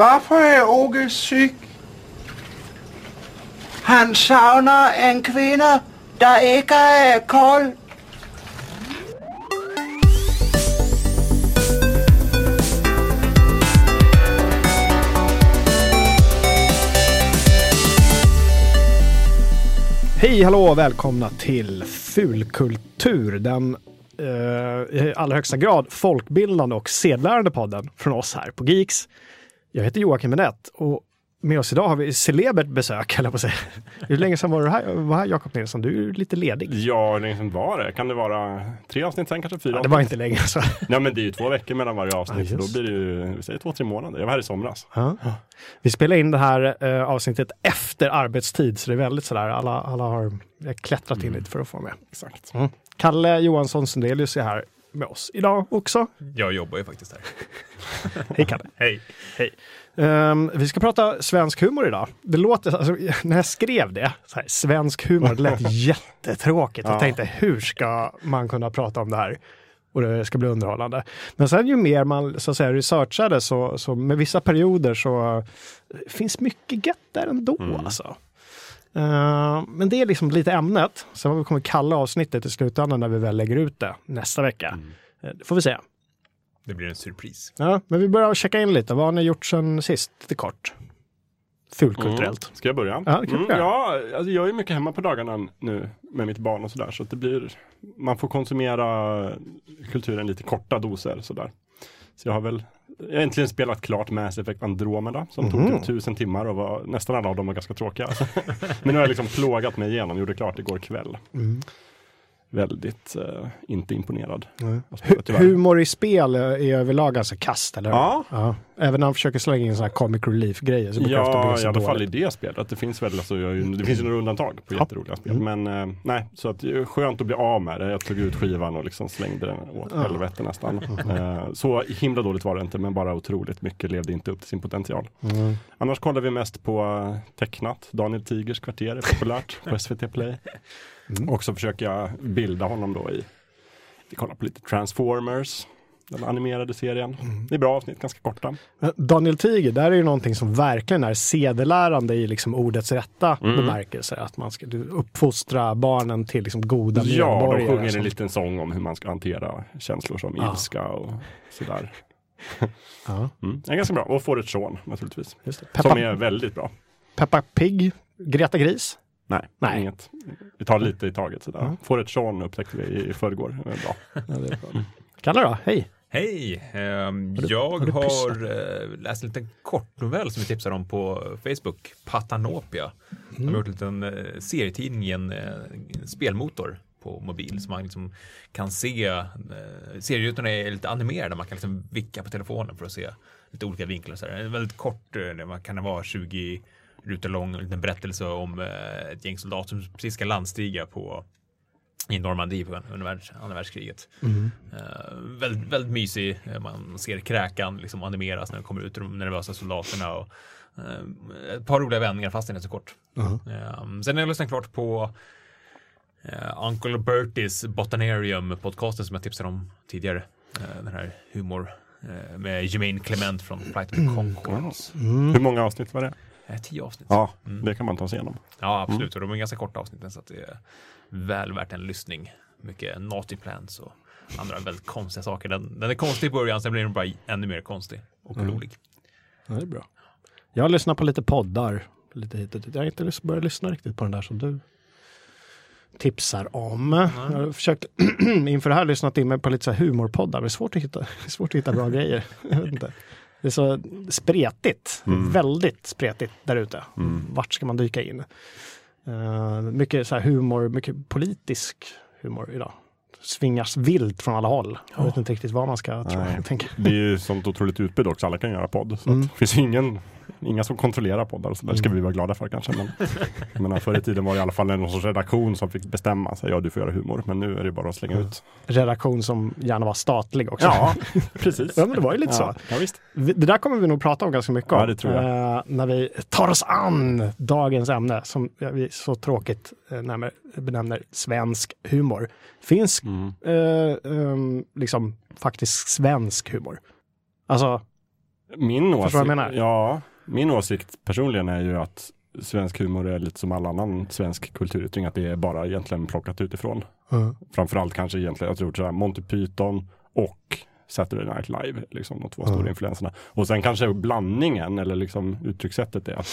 Varför är Åge syk? Han saknar en kvinna där inte är kold. Hej, hallå och välkomna till Fulkultur, den eh, i allra högsta grad folkbildande och sedlärande podden från oss här på Geeks. Jag heter Joakim Benett och med oss idag har vi celebert besök, eller på säga. Hur länge sedan var du här, var här Jakob Nilsson? Du är lite ledig. Ja, hur länge sedan var det? Kan det vara tre avsnitt sen, kanske fyra? Ja, det var inte länge så. Nej, men det är ju två veckor mellan varje avsnitt, just. då blir det ju, vi säger två, tre månader. Jag var här i somras. Ja. Vi spelar in det här eh, avsnittet efter arbetstid, så det är väldigt sådär, alla, alla har klättrat in lite för att få med. Exakt. Kalle Johansson Sundelius är här med oss idag också. Jag jobbar ju faktiskt här. Hej Kalle! Hej. Hej. Ehm, vi ska prata svensk humor idag. Det låter, alltså, när jag skrev det, här, svensk humor, det lät jättetråkigt. Jag Ja. tänkte, hur ska man kunna prata om det här? Och det ska bli underhållande. Men sen ju mer man så att säga, researchade så, så med vissa perioder så eh, finns mycket gött där ändå. Alltså. Ehm, men det är liksom lite ämnet. Sen kommer kalla avsnittet i slutändan när vi väl lägger ut det nästa vecka. Eh, Det får vi se. Det blir en surpris. Ja, men vi börjar checka in lite. Vad har ni gjort sen sist? Lite kort. Fulkulturellt. Mm. Ska jag börja? Ja, mm, ja alltså jag är mycket hemma på dagarna nu med mitt barn och sådär. Så att det blir, man får konsumera kulturen lite korta doser sådär. Så jag har väl äntligen spelat klart Mass Effect Andromeda som Mhm. tog typ tusen timmar och var, nästan alla av dem var ganska tråkiga. Men nu har jag liksom plågat mig igenom, gjorde klart igår kväll. Mm. Väldigt eh, inte imponerad. Tyvärr. Humor i spel är överlag ganska kast, eller hur? Ja. Även när han försöker slänga in sådana här comic relief-grejer så brukar det ofta Ja, i alla fall i det spelet. Det finns väl, alltså, ju- det finns ju några undantag på Ja. jätteroliga spel. Men eh, nej, så att det är skönt att bli av med det. Jag tog ut skivan och liksom slängde den åt Ja. helvete nästan. Eh, så himla dåligt var det inte, men bara otroligt mycket levde inte upp till sin potential. Mm. Annars kollar vi mest på eh, tecknat. Daniel Tigers kvarter är populärt på SVT Play. Mm. Och så försöker jag bilda honom då i, vi kollar på lite Transformers, den animerade serien. Mm. Det är bra avsnitt, ganska korta. Daniel Tiger, där är ju någonting som verkligen är sedelärande i liksom ordets rätta Mm. bemärkelse. Att man ska uppfostra barnen till liksom goda Ja, de medborgare. sjunger som- en liten sång om hur man ska hantera känslor som Ja. ilska och sådär. Ja, Mm. Det är ganska bra. Och får ett son naturligtvis. just det. Som Peppa, är väldigt bra. Peppa Pig, Greta Gris. Nej, Nej. inget. Vi tar lite i taget sådär. Mm. Får ett son upptäckte vi i, förrgår. Bra. Ja, bra. Kalle då, hej! Hej! Ehm, jag har du har eh, läst en liten kortnovell som vi tipsade om på Facebook, Patanopia. De har gjort en liten eh, serietidning i en, eh, en spelmotor på mobil så man liksom kan se, eh, serierutorna är lite animerade, man kan liksom vicka på telefonen för att se lite olika vinklar. Så här. En väldigt kort, eh, det kan vara 20 rutor lång, en liten berättelse om eh, ett gäng soldater som precis ska landstiga på i Normandie på andra, världs, andra världskriget. Eh, väldigt, väldigt mysig. Eh, Man ser kräkan liksom animeras när de kommer ut, de nervösa soldaterna. Och, eh, ett par roliga vändningar fast den är så kort. Eh, sen har jag lyssnat klart på Uncle Berties Botanarium podcasten som jag tipsade om tidigare. Den här humor med Jermaine Clement från Flight of the Conchords. Hur många avsnitt var det? Eh, tio avsnitt. Ja, Mm. det kan man ta sig igenom. Ja, absolut. Och de är ganska korta avsnitten så att det är väl värt en lyssning. Mycket naughty plans och andra väldigt konstiga saker. Den, den är konstig i början, sen blir den bara ännu mer konstig och rolig. Ja, det är bra. Jag har lyssnat på lite poddar. Lite hit och dit. Jag har inte börjat lyssna riktigt på den där som du tipsar om. Jag har försökt inför det här lyssnat in mig på lite så här humorpoddar. Men det är svårt att hitta, det är svårt att hitta bra grejer. Jag vet inte. Det är så spretigt. Väldigt spretigt där ute. Vart ska man dyka in? Eh, mycket så humor, mycket politisk humor idag. Svingas vilt från alla håll. Jag vet inte riktigt vad man ska tro. Det är ju sånt otroligt utbud också. Alla kan göra podd. Så Mm. det finns ingen, inga som kontrollerar poddar. Så där ska vi vara glada för kanske. Men, menar, förr i tiden var det i alla fall någon sorts redaktion som fick bestämma. Så, ja, du får göra humor. Men nu är det bara att slänga ut. redaktion som gärna var statlig också. Ja, precis. Ja, men det var ju lite ja. så. Ja, visst. Vi- Det där kommer vi nog prata om ganska mycket om. Ja, det tror jag. eh, när vi tar oss an dagens ämne som vi så tråkigt eh, närmare benämner svensk humor. Finsk, Mm. eh, ehm, liksom faktiskt svensk humor. Alltså Min Förstår åsikt, du vad jag menar? Ja, min åsikt personligen är ju att svensk humor är lite som all annan svensk kulturyttring, att det är bara egentligen plockat utifrån. Mm. Framförallt kanske egentligen, jag tror sådär Monty Python och Saturday Night Live, liksom de två stora Mm. influenserna. Och sen kanske blandningen eller liksom uttryckssättet är att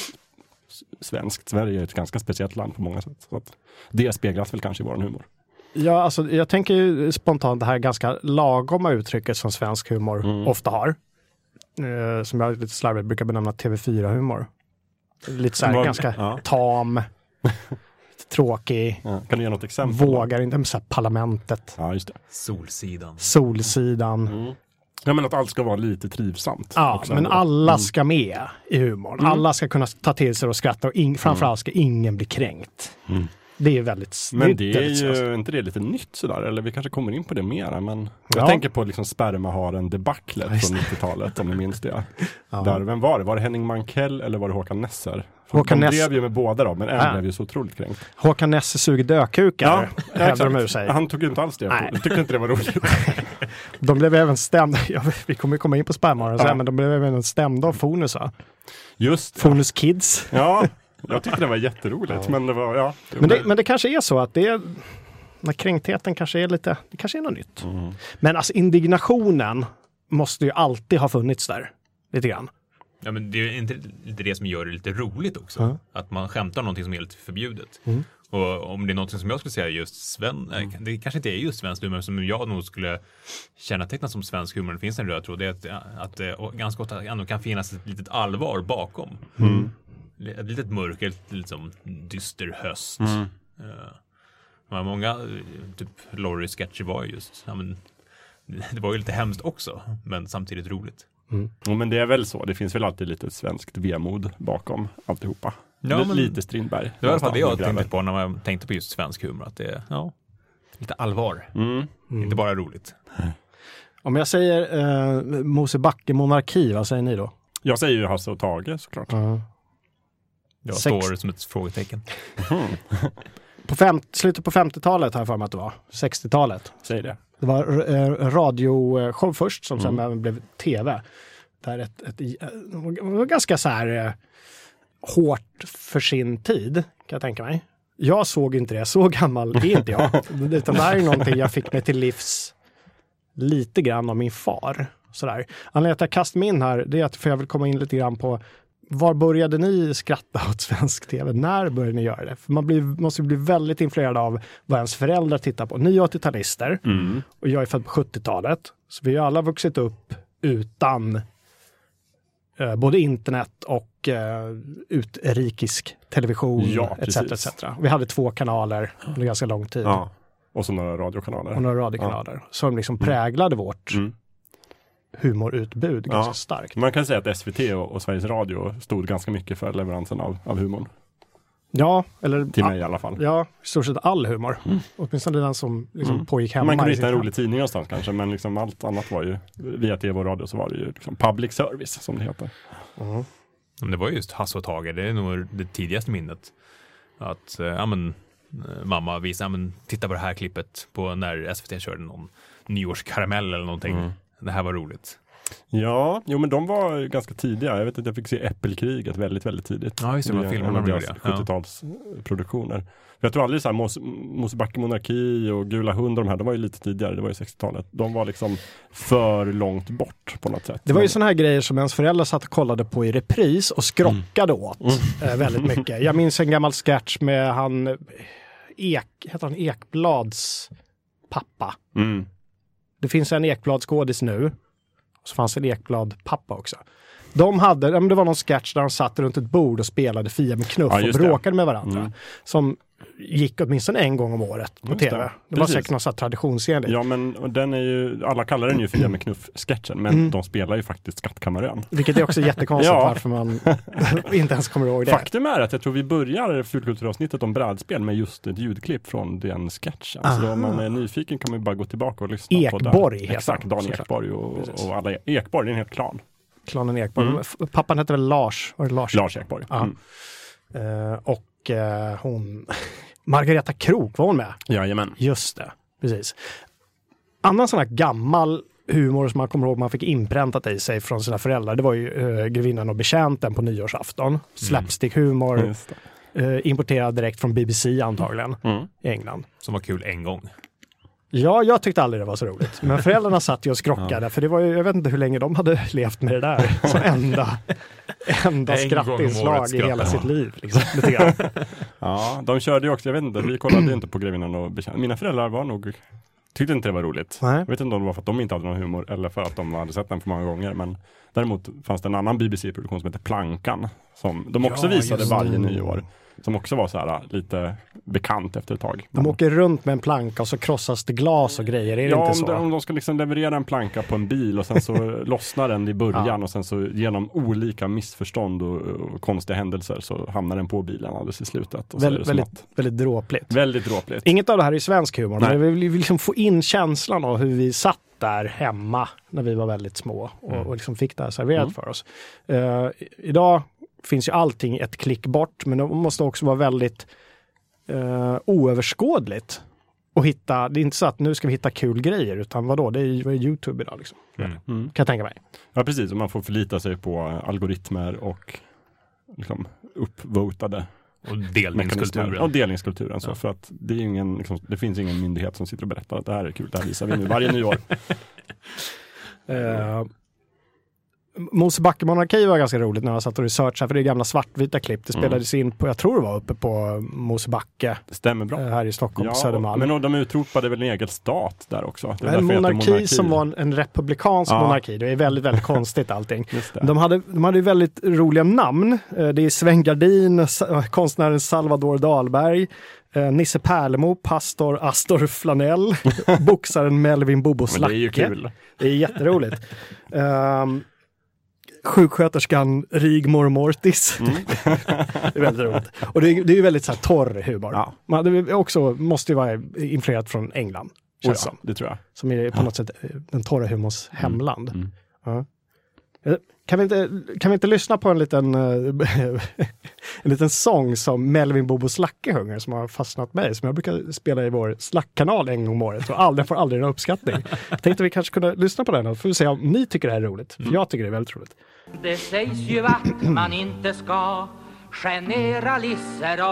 svenskt, Sverige är ett ganska speciellt land på många sätt. Så att det speglas väl kanske i vår humor. Ja, alltså, jag tänker ju spontant det här ganska lagoma uttrycket som svensk humor Mm. ofta har. Eh, som jag lite slarvigt brukar benämna TV4-humor. Lite så här ganska ja. tam, tråkig, Ja. Kan du ge något exempel? vågar inte, men så här parlamentet, Ja, just det. Solsidan. Solsidan. Mm. Ja, men att allt ska vara lite trivsamt. Ja, också men alla Mm. ska med i humorn. Mm. Alla ska kunna ta till sig och skratta och in, framförallt ska ingen bli kränkt. Mm. Det är väldigt Men det är väldigt svenskt. ju inte det lite nytt sådär, eller vi kanske kommer in på det mera, men jag Ja. tänker på liksom spermaharen debaclet Just från 90-talet, om ni minns det. Ja. Där, vem var det? Var det Henning Mankell eller var det Håkan Nesser? Håkan de Ness- blev ju med båda då, men en Ja. blev ju så otroligt kränkt. Håkan Nesse suger dökukar, hävdar de ur sig. Han tog ju inte alls det. Nej. Jag tyckte inte det var roligt. De blev även stämda, ja, vi kommer komma in på spermaren sen, Ja. men de blev även stämda av Fonus. va? Just det. Fonus Kids. Ja, jag tyckte det var jätteroligt, men det var, ja. Men det, men det kanske är så att det är, när kränktheten kanske är lite, det kanske är något nytt. Mm. Men alltså indignationen måste ju alltid ha funnits där, lite grann. Ja, men det är inte lite det som gör det lite roligt också. Ja. Att man skämtar om någonting som är helt förbjudet. Mm. Och om det är någonting som jag skulle säga just sven, nej, det kanske inte är just svensk humor, som jag nog skulle känneteckna som svensk humor, det finns en röd tråd, det är att, att det ganska ofta ändå kan finnas ett litet allvar bakom. Mm. Ett litet mörker, ett liksom dyster höst. Mm. Eh, men många, eh, typ Laurie-sketcher var ju just, ja, men, det var ju lite hemskt också, men samtidigt roligt. Jo, men det är väl så. Det finns väl alltid lite svenskt vemod bakom alltihopa. Ja, Lite- men- Lite Strindberg. Det var i alla fall det jag tänkte på när jag tänkte på just svensk humor, att det är ja, lite allvar, Mm. inte bara roligt. Om jag säger eh, Mosebacke monarki, vad säger ni då? Jag säger ju Hasse och Tage såklart. Jag Sex- står som ett frågetecken. På fem, slutet på 50-talet har jag för mig att det var, 60-talet. Säg det. Det var eh, radioshow först som sen Mm. även blev tv. Där ett, ett, var ganska så här eh, hårt för sin tid, kan jag tänka mig. Jag såg inte det, så gammal är inte jag. Utan det här är någonting jag fick mig till livs lite grann av min far. Sådär. Anledningen till att jag kastar mig in här, det är att för jag vill komma in lite grann på var började ni skratta åt svensk tv? När började ni göra det? För man blir, måste bli väldigt influerad av vad ens föräldrar tittar på. Ni är 80-talister Mm. och jag är född på 70-talet. Så vi har alla vuxit upp utan eh, både internet och eh, utrikisk television Ja, etc. etc. Vi hade två kanaler under ganska lång tid Ja. Och så några radiokanaler. och några radiokanaler som liksom präglade vårt Mm. humorutbud ganska Ja. starkt. Man kan säga att SVT och, och Sveriges Radio stod ganska mycket för leveransen av, av humorn. Ja, eller Till mig i alla fall. ja, i stort sett all humor. Åtminstone den som liksom Mm. pågick hemma. Man kunde hitta en rolig tidning någonstans kanske, men liksom allt annat var ju, via tv och radio så var det ju liksom public service som det heter. Mm. Men det var just Hasse och Tage, det är nog det tidigaste minnet. Att, eh, ja men, eh, mamma visade, ja men, titta på det här klippet på när SVT körde någon nyårskaramell eller någonting. Mm. Det här var roligt. Ja, jo men de var ju ganska tidiga. Jag vet att jag fick se Äppelkriget väldigt, väldigt tidigt. Ja, just det, det var filmen de gjorde, ja. 70-talsproduktioner. Jag tror aldrig så här Mos Mosebacke monarki och Gula hund och de här, de var ju lite tidigare, det var ju 60-talet. De var liksom för långt bort på något sätt. Det var ju sådana här grejer som ens föräldrar satt och kollade på i repris och skrockade åt eh, väldigt mycket. Jag minns en gammal sketch med han Ek, heter han Ekblads pappa. Mm. Det finns en Ekblad-skådis nu. Så fanns en Ekblad-pappa också. De hade, det var någon sketch där de satt runt ett bord och spelade Fia med knuff Ja, och just det. bråkade med varandra. Mm. Som gick åtminstone en gång om året på Just tv. det. Det, var säkert något så här traditionsenligt. Ja men den är ju, alla kallar den ju Fia med knuff-sketchen, men Mm. de spelar ju faktiskt Skattkammarön. Vilket är också jättekonstigt Ja. varför man inte ens kommer ihåg det. Faktum är att jag tror vi börjar fulkulturavsnittet om brädspel med just ett ljudklipp från den sketchen. Så Aha. om man är nyfiken kan man ju bara gå tillbaka och lyssna på Ekborg det. heter Exakt, Dan såklart. Ekborg och, och alla Ekborg, det är en hel klan. Klanen Ekborg. Mm. Pappan hette väl Lars? Var det Lars? Lars Ekborg. Mm. Eh, och eh, hon, Margareta Krok var hon med. Jajamän. Just det, precis. Annan sån här gammal humor som man kommer ihåg man fick inpräntat i sig från sina föräldrar. Det var ju uh, Grevinnan och betjänten på nyårsafton. Slapstick-humor, Just det. uh, importerad direkt från BBC antagligen Mm. i England. Som var kul en gång. Ja, jag tyckte aldrig det var så roligt. Men föräldrarna satt ju och skrockade, för det var ju, jag vet inte hur länge de hade levt med det där. Som enda, enda skrattinslag i hela sitt liv. Liksom. Ja, de körde ju också, jag vet inte, vi kollade ju inte på Grevinnan och betjänten. Mina föräldrar var nog, tyckte inte det var roligt. Nej. Jag vet inte om det var för att de inte hade någon humor eller för att de hade sett den för många gånger. Men däremot fanns det en annan BBC-produktion som heter Plankan. Som de också Ja, visade varje nyår. Som också var så här lite bekant efter ett tag. De åker runt med en planka och så krossas det glas och grejer, är det Ja, inte om så? de, om de ska liksom leverera en planka på en bil och sen så lossnar den i början Ja. och sen så genom olika missförstånd och, och konstiga händelser så hamnar den på bilen alldeles i slutet. Och så är det Väl, som väldigt, väldigt dråpligt. att, väldigt dråpligt. Inget av det här är svensk humor, Nej. men vi vill liksom få in känslan av hur vi satt där hemma när vi var väldigt små och, Mm. och liksom fick det här serverat för oss. Eh, idag finns ju allting ett klick bort, men det måste också vara väldigt uh, oöverskådligt att hitta. Det är inte så att nu ska vi hitta kul grejer, utan vadå, det är ju vad är Youtube idag. Liksom. Mm. Mm. Kan jag tänka mig. Ja precis, och man får förlita sig på algoritmer och liksom uppvotade Och delningskulturen. Och delningskulturen. Så, Ja. För att det, är ingen, liksom, det finns ingen myndighet som sitter och berättar att det här är kul, det här visar vi nu varje nyår. Uh, Mosebacke-monarki var ganska roligt när jag satt och researchade, för det är gamla svartvita klipp. Det Mm. spelades in på, jag tror det var uppe på Mosebacke stämmer bra. eh, här i Stockholm, på Ja, Södermalm. men de utropade väl en egen stat där också. Det en heter monarki, som var en, en republikansk Ja. monarki. Det är väldigt, väldigt konstigt allting. De hade, de hade ju väldigt roliga namn. Eh, Det är Sven Gardin, Sa- konstnären Salvador Dahlberg, eh, Nisse Pärlemo, pastor Astor Flanell, boxaren Melvin Bobo Men det är ju Slacke. kul. Det är jätteroligt. Um, sjuksköterskan Rigmor Mortis. det är väldigt roligt. Och det är, det är väldigt så här torr humor. Ja. Man, det är också, måste ju vara influerat från England. Oh, ja, som. det tror jag. Som är på något sätt eh, den torra humorns hemland. Mm. Ja. Eh, Kan vi, inte, kan vi inte lyssna på en liten, eh, en liten sång som Melvin Bobo Slacke sjunger som har fastnat mig, som jag brukar spela i vår Slack-kanal en gång om året och aldrig, får aldrig någon uppskattning. Jag tänkte vi kanske kunde lyssna på den och får vi se om ni tycker det här är roligt. För jag tycker det är väldigt roligt. Det sägs ju att man inte ska generalisera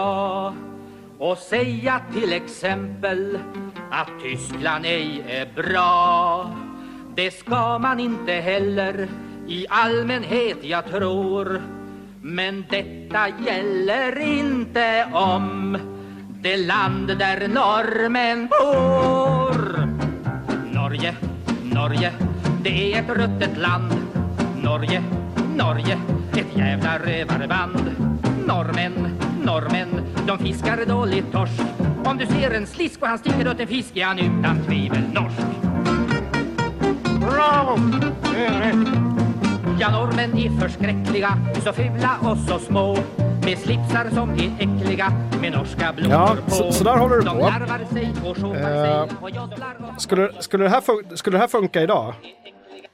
och säga till exempel att Tyskland ej är bra. Det ska man inte heller i allmänhet, jag tror. Men detta gäller inte om det land där norrmän bor. Norge, Norge, det är ett ruttet land. Norge, Norge, ett jävla rövarband. Norrmän, norrmän, de fiskar dåligt torsk. Om du ser en slisk och han sticker åt en fisk är han utan tvivel norsk. Bravo! Ja, norrmän är förskräckliga, så fula och så små. Med slipsar som är äckliga, med norska blommor Ja, på. så- så där håller du de på. larvar sig och Eh, sig och joddlar och... Skulle, skulle, det här fun- skulle det här funka idag?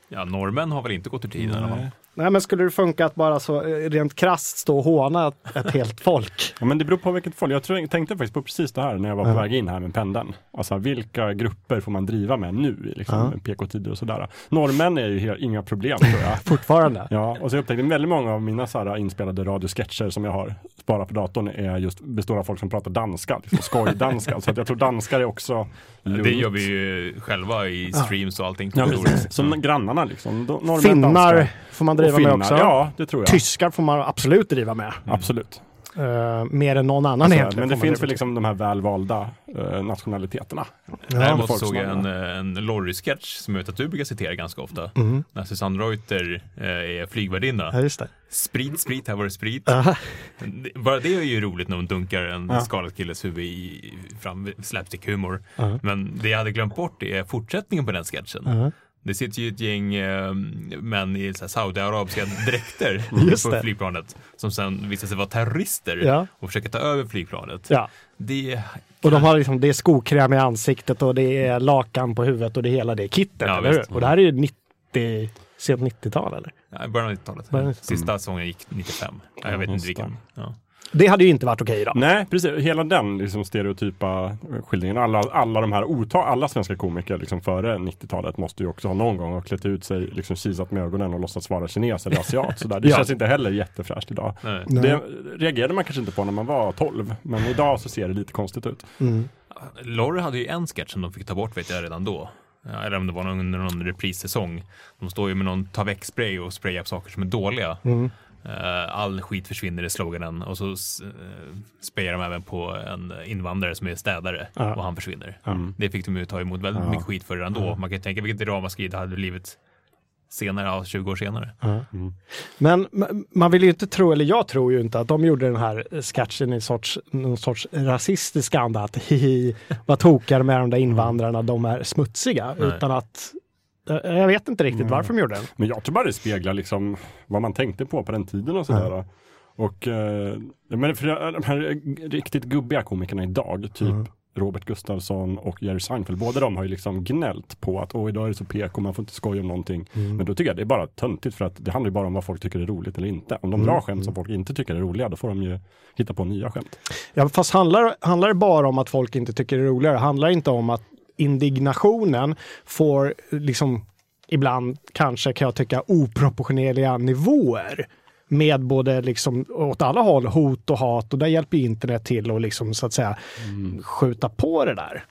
Ja, norrmän har väl inte gått ur tiden i alla fall. Nej, men skulle det funka att bara så eh, rent krasst stå och håna ett, helt folk? Ja, men det beror på vilket folk. Jag tror, tänkte faktiskt på precis det här när jag var på väg in här med pendeln. Alltså vilka grupper får man driva med nu i liksom, PK-tider och sådär. Norrmän är ju helt, inga problem tror jag. Fortfarande. Ja, och så upptäckte jag väldigt många av mina så här, inspelade radiosketcher som jag har sparat på datorn är just, består av folk som pratar danska, liksom skojdanska. så att jag tror danskar är också lugnt. Det gör vi ju själva i streams och allting. Ja, jag. Som grannarna liksom. Norrmän, Finnar danskar. får man driva med också. Ja, det tror jag. Tyskar får man absolut driva med. Absolut. Eh, mer än någon annan Så, egentligen. men det finns väl liksom de här välvalda eh, nationaliteterna. Däremot såg jag en, har- en Lorry-sketch som jag vet att du brukar citera ganska ofta. Mhm. När Susanne Reuter eh, är flygvärdinna. Ja, just det. Sprit, sprit, här var det sprit. Det- Bara det är ju roligt när hon dunkar en Ja. skalad killes huvud i fram slapstick-humor. Ja. Men det jag hade glömt bort är fortsättningen på den sketchen. Det sitter ju ett gäng eh, män i saudiarabiska dräkter på flygplanet som sen visar sig vara terrorister Ja. och försöker ta över flygplanet. Ja. Det, Och de har liksom, det är skokräm i ansiktet och det är lakan på huvudet och det hela det är kittet, Ja, eller hur? Och det här är ju 90, sent 90-tal eller? ja, början av 90-talet. Början av 90-talet. Sista säsongen gick 95. Ja, jag vet inte vilken. Ja. Det hade ju inte varit okej idag. Nej, precis. Hela den liksom, stereotypa skildringen. Alla, alla de här ota- alla svenska komiker liksom, före 90-talet måste ju också ha någon gång ha klätt ut sig, liksom kisat med ögonen och låtsats vara kines eller asiat. Sådär. Det Ja. känns inte heller jättefräscht idag. Nej. Nej. Det reagerade man kanske inte på när man var 12, men idag så ser det lite konstigt ut. Mm. Lorry hade ju en sketch som de fick ta bort vet jag redan då. Ja, Eller om det var någon, under någon reprissäsong. De står ju med någon ta väck-spray och sprayar på saker som är dåliga. Mm. Eh, all skit försvinner i sloganen och så uh, sprayar de även på en invandrare som är städare Ja. och han försvinner. Mm. Det fick de ju ta emot väldigt Ja. mycket skit för redan då. Man kan ju tänka vilket ramaskri det hade blivit senare, ja, 20 år senare. Men m- man vill ju inte tro, eller jag tror ju inte att de gjorde den här sketchen i sorts, någon sorts rasistisk anda att hihi, vad tokar med de där invandrarna, de är smutsiga. Nej. Utan att, eh, jag vet inte riktigt varför de gjorde den. Men jag tror bara det speglar liksom vad man tänkte på på den tiden och sådär. Och eh, men för de här riktigt gubbiga komikerna idag, typ Mm. Robert Gustafsson och Jerry Seinfeld, båda de har ju liksom gnällt på att åh idag är det så PK, man får inte skoja om någonting. Mm. Men då tycker jag det är bara töntigt för att det handlar ju bara om vad folk tycker är roligt eller inte. Om de Mm. drar skämt som folk inte tycker är roliga, då får de ju hitta på nya skämt. Ja, fast handlar, handlar det bara om att folk inte tycker det är roligare? Handlar det inte om att indignationen får liksom ibland kanske kan jag tycka oproportionerliga nivåer med både liksom åt alla håll hot och hat och där hjälper internet till att liksom så att säga skjuta på det där.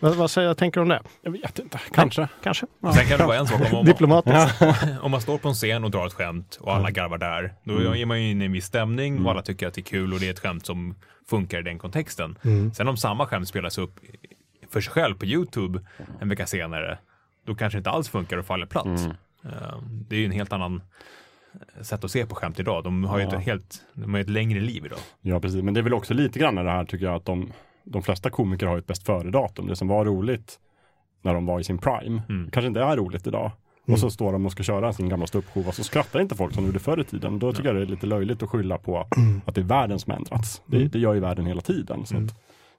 Vad, vad säger, tänker du om det? Jag vet inte, kanske. Kanske? Sen kan det vara en sak om, om, Diplomatiskt. om man står på en scen och drar ett skämt och alla garvar där. Då är man ju inne i en viss stämning och alla tycker att det är kul och det är ett skämt som funkar i den kontexten. Sen om samma skämt spelas upp för sig själv på YouTube en vecka senare, då kanske det inte alls funkar och faller platt. Eh, Det är ju en helt annan eh, sätt att se på skämt idag. De har ju Ja. ett helt, de har ett längre liv idag. Ja, precis. Men det är väl också lite grann det här tycker jag att de, de flesta komiker har ett bäst före-datum. Det som var roligt när de var i sin prime, Mm. kanske inte är roligt idag. Och så står de och ska köra sin gamla ståuppshow och så skrattar inte folk som de gjorde förr i tiden. Då tycker jag det är lite löjligt att skylla på att det är världen som ändrats. Det, det gör ju världen hela tiden. Så att, Nej, men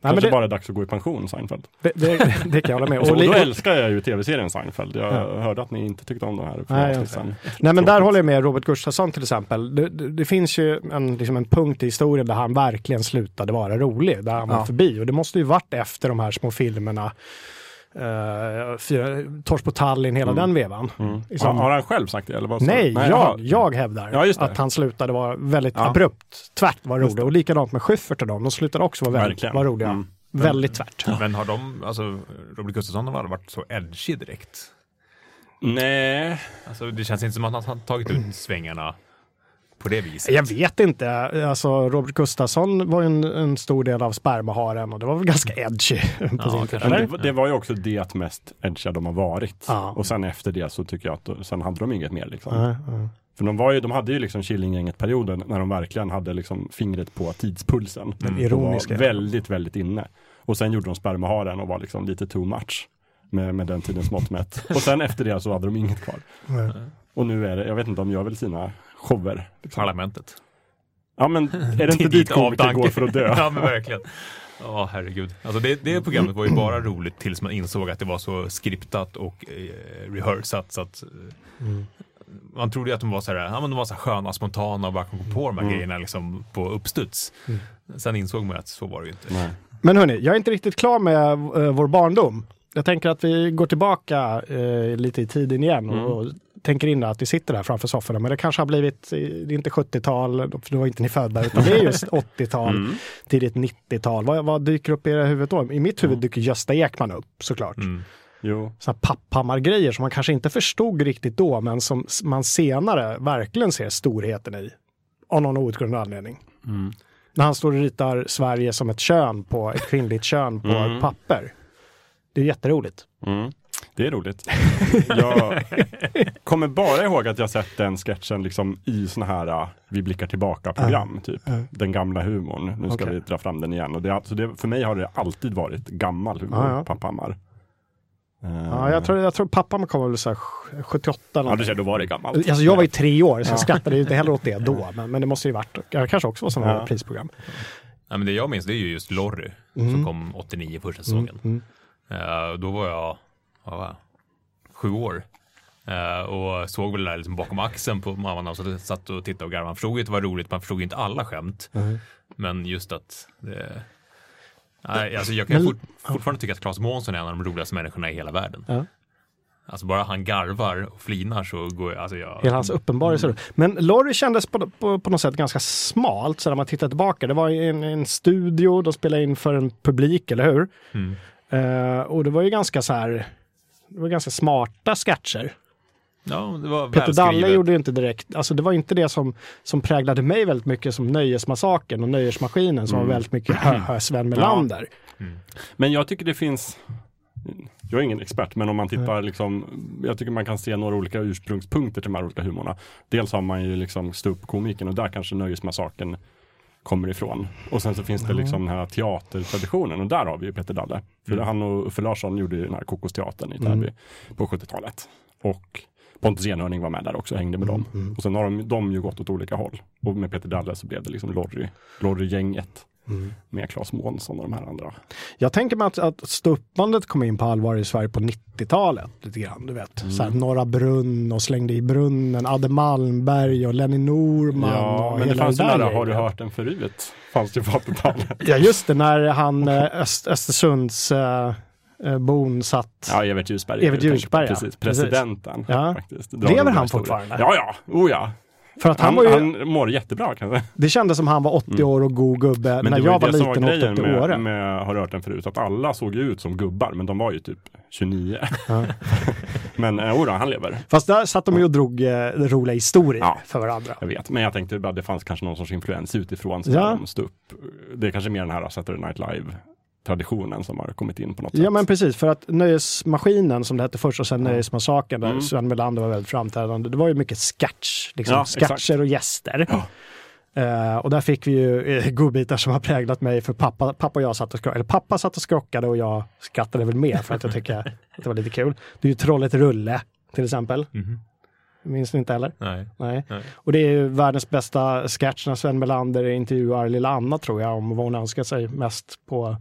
kanske det, bara dags att gå i pension, Seinfeld. det, det, det kan jag hålla med Och, och då älskar jag ju tv-serien Seinfeld. Jag Ja. hörde att ni inte tyckte om den här Nej, jag-. Nej men där håller jag med Robert Gustafsson till exempel. Det, det, finns ju en, liksom en punkt i historien där han verkligen slutade vara rolig, där han var Ja. förbi. Och det måste ju varit efter de här små filmerna, uh, fyra, Tors på Tallinn, hela den vevan. Mm. I Har, har han själv sagt det? Eller vad Nej, jaha. jag, jag hävdar Ja, att han slutade vara väldigt Ja. abrupt, tvärt var rolig. Och likadant med Schyffert och dem, de slutade också vara väldigt var roliga. Mm. Väldigt tvärt. Men har de, alltså Robert Gustafsson har aldrig varit så edgy direkt. Nej, Alltså det känns inte som att han har tagit ut svängarna på det viset. Jag vet inte. Alltså, Robert Gustafsson var ju en, en stor del av spermaharen och det var väl ganska edgy på Ja, sin tid. det, det var ju också det mest edgiga de har varit. Ja. Och sen efter det så tycker jag att sen hade de inget mer liksom. Nej. För de, var ju, de hade ju liksom Killinggänget-perioden när de verkligen hade liksom fingret på tidspulsen. Den Och ironiska. var väldigt, väldigt inne. Och sen gjorde de spermaharen och var liksom lite too much. Med, med den tidens mått mätt. Och sen efter det så hade de inget kvar. Nej. Och nu är det, jag vet inte, de gör väl sina shower. Liksom. Parlamentet. Ja men är det inte Dit komiker går för att dö? ja men verkligen. Ja herregud. Alltså det, det programmet var ju bara roligt tills man insåg att det var så skriptat och eh, rehearsat så att Mm. man trodde ju att de var så här, ja men de var så här sköna, spontana och bara kom på de här Mm. grejerna liksom på uppstuds. Mm. Sen insåg man att så var det ju inte. Nej. Men hörni, jag är inte riktigt klar med eh, vår barndom. Jag tänker att vi går tillbaka eh, lite i tiden igen och, Mm. och tänker in att vi sitter där framför sofforna. Men det kanske har blivit, eh, det är inte 70-tal, för då var inte ni födda, utan det är just 80-tal, Mm. tidigt 90-tal. Vad, vad dyker upp i era huvud då? I mitt huvud dyker Gösta Ekman upp såklart. Mm. Jo. Papphammar-grejer som man kanske inte förstod riktigt då, men som man senare verkligen ser storheten i. Av någon outgrundlig anledning. Mm. När han står och ritar Sverige som ett kön på, ett kvinnligt kön på Mm. papper. Det är jätteroligt. Mm. Det är roligt. Jag kommer bara ihåg att jag sett den sketchen liksom i såna här uh, Vi blickar tillbaka-program. typ. Ja. Den gamla humorn. Nu ska Okej. vi dra fram den igen. Och det, alltså det, för mig har det alltid varit gammal humor, Ja, ja. Papphammar. Ja, jag, tror, jag tror pappa kom väl så här 78 Ja, du ser, då var det gammalt. Alltså jag var ju tre år, så jag Ja. skrattade ju inte heller åt det då. Men, men det måste ju varit, det kanske också var sådana Ja. här prisprogram. Ja, men det jag minns det är ju just Lorry Mm. som kom 89 första säsongen. Mm. Eh, då var jag, vad? Sju år. Eh, och såg väl det där liksom bakom axeln på mamman och så satt och tittade och garvade. Man förstod ju att det var roligt, man förstod ju inte alla skämt. Men just att det... Nej, alltså jag kan Men- fort, fortfarande tycka att Claes Månsson är en av de roligaste människorna i hela världen. Ja. Alltså bara han garvar och flinar så går jag, alltså jag... Hela hans uppenbarelse. Men Lorry kändes på, på, på något sätt ganska smalt så när man tittar tillbaka. Det var en, en studio, de spelade in för en publik, eller hur? Mm. Eh, och det var ju ganska så här, det var ganska smarta sketcher. Ja, det var Peter Dalle gjorde ju inte direkt, alltså det var inte det som, som präglade mig väldigt mycket som Nöjesmassakern och Nöjesmaskinen som var väldigt mycket hö, Sven Melander. Men jag tycker det finns jag är ingen expert, men om man tittar liksom, jag tycker man kan se några olika ursprungspunkter till de här olika humorna. Dels har man ju liksom ståuppkomiken och där kanske Nöjesmassakern kommer ifrån. Och sen så finns det liksom den här teatertraditionen och där har vi ju Peter Dalle. För han och Uffe Larsson gjorde ju den här Kokosteatern i Täby på 70-talet. Och Pontus Enhörning var med där också, hängde med dem. Och sen har de, de ju gått åt olika håll. Och med Peter Dalle så blev det liksom Lorry, Lorry-gänget. Med Claes Månsson och de här andra. Jag tänker mig att, att ståuppbandet kom in på allvar i Sverige på 90-talet. Lite grann, du vet. Så här, Norra Brunn och Slängde i brunnen, Adde Malmberg och Lenny Norman. Ja, och men det fanns ju där har du hört den förut? Fanns det på 80-talet. Ja just det, när han eh, Öst, Östersunds eh, bon satt. Ja, Evert Ljusberg. Evert Ljusberg, ja. Precis, presidenten. Ja. Faktiskt. Lever han fortfarande? Ja, ja. Oh, ja. För att han, Han, var ju, han mår jättebra kanske. det kändes som han var 80 år och god gubbe Men när var jag var som liten och åkte grejen upp till med, Åre. med, har hört den förut, att alla såg ju ut som gubbar, men de var ju typ 29. Ja. men eh, jodå, han lever. Fast där satt de ju och drog eh, roliga historier Ja. för varandra. Jag vet, men jag tänkte bara att det fanns kanske någon sorts influens utifrån. Så Ja. ja. de stod upp. Det är kanske mer den här Saturday Night Live traditionen som har kommit in på något Ja sätt. men precis, för att Nöjesmaskinen som det hette först och sen Nöjesmassakern där Mm. Sven Melander var väldigt framträdande. Det var ju mycket sketch, liksom. Ja, sketcher exakt. och gäster. Eh, och där fick vi ju uh, godbitar som har präglat mig för pappa, pappa och jag satt och skrockade, eller pappa satt och skrockade och jag skrattade väl med för att jag tycker att det var lite kul. Det är ju Trollet Rulle till exempel. Mhm. Minns ni inte heller? Nej. Nej. Nej. Och det är ju världens bästa sketch när Sven Melander intervjuar lilla Anna tror jag om vad hon önskar sig mest på,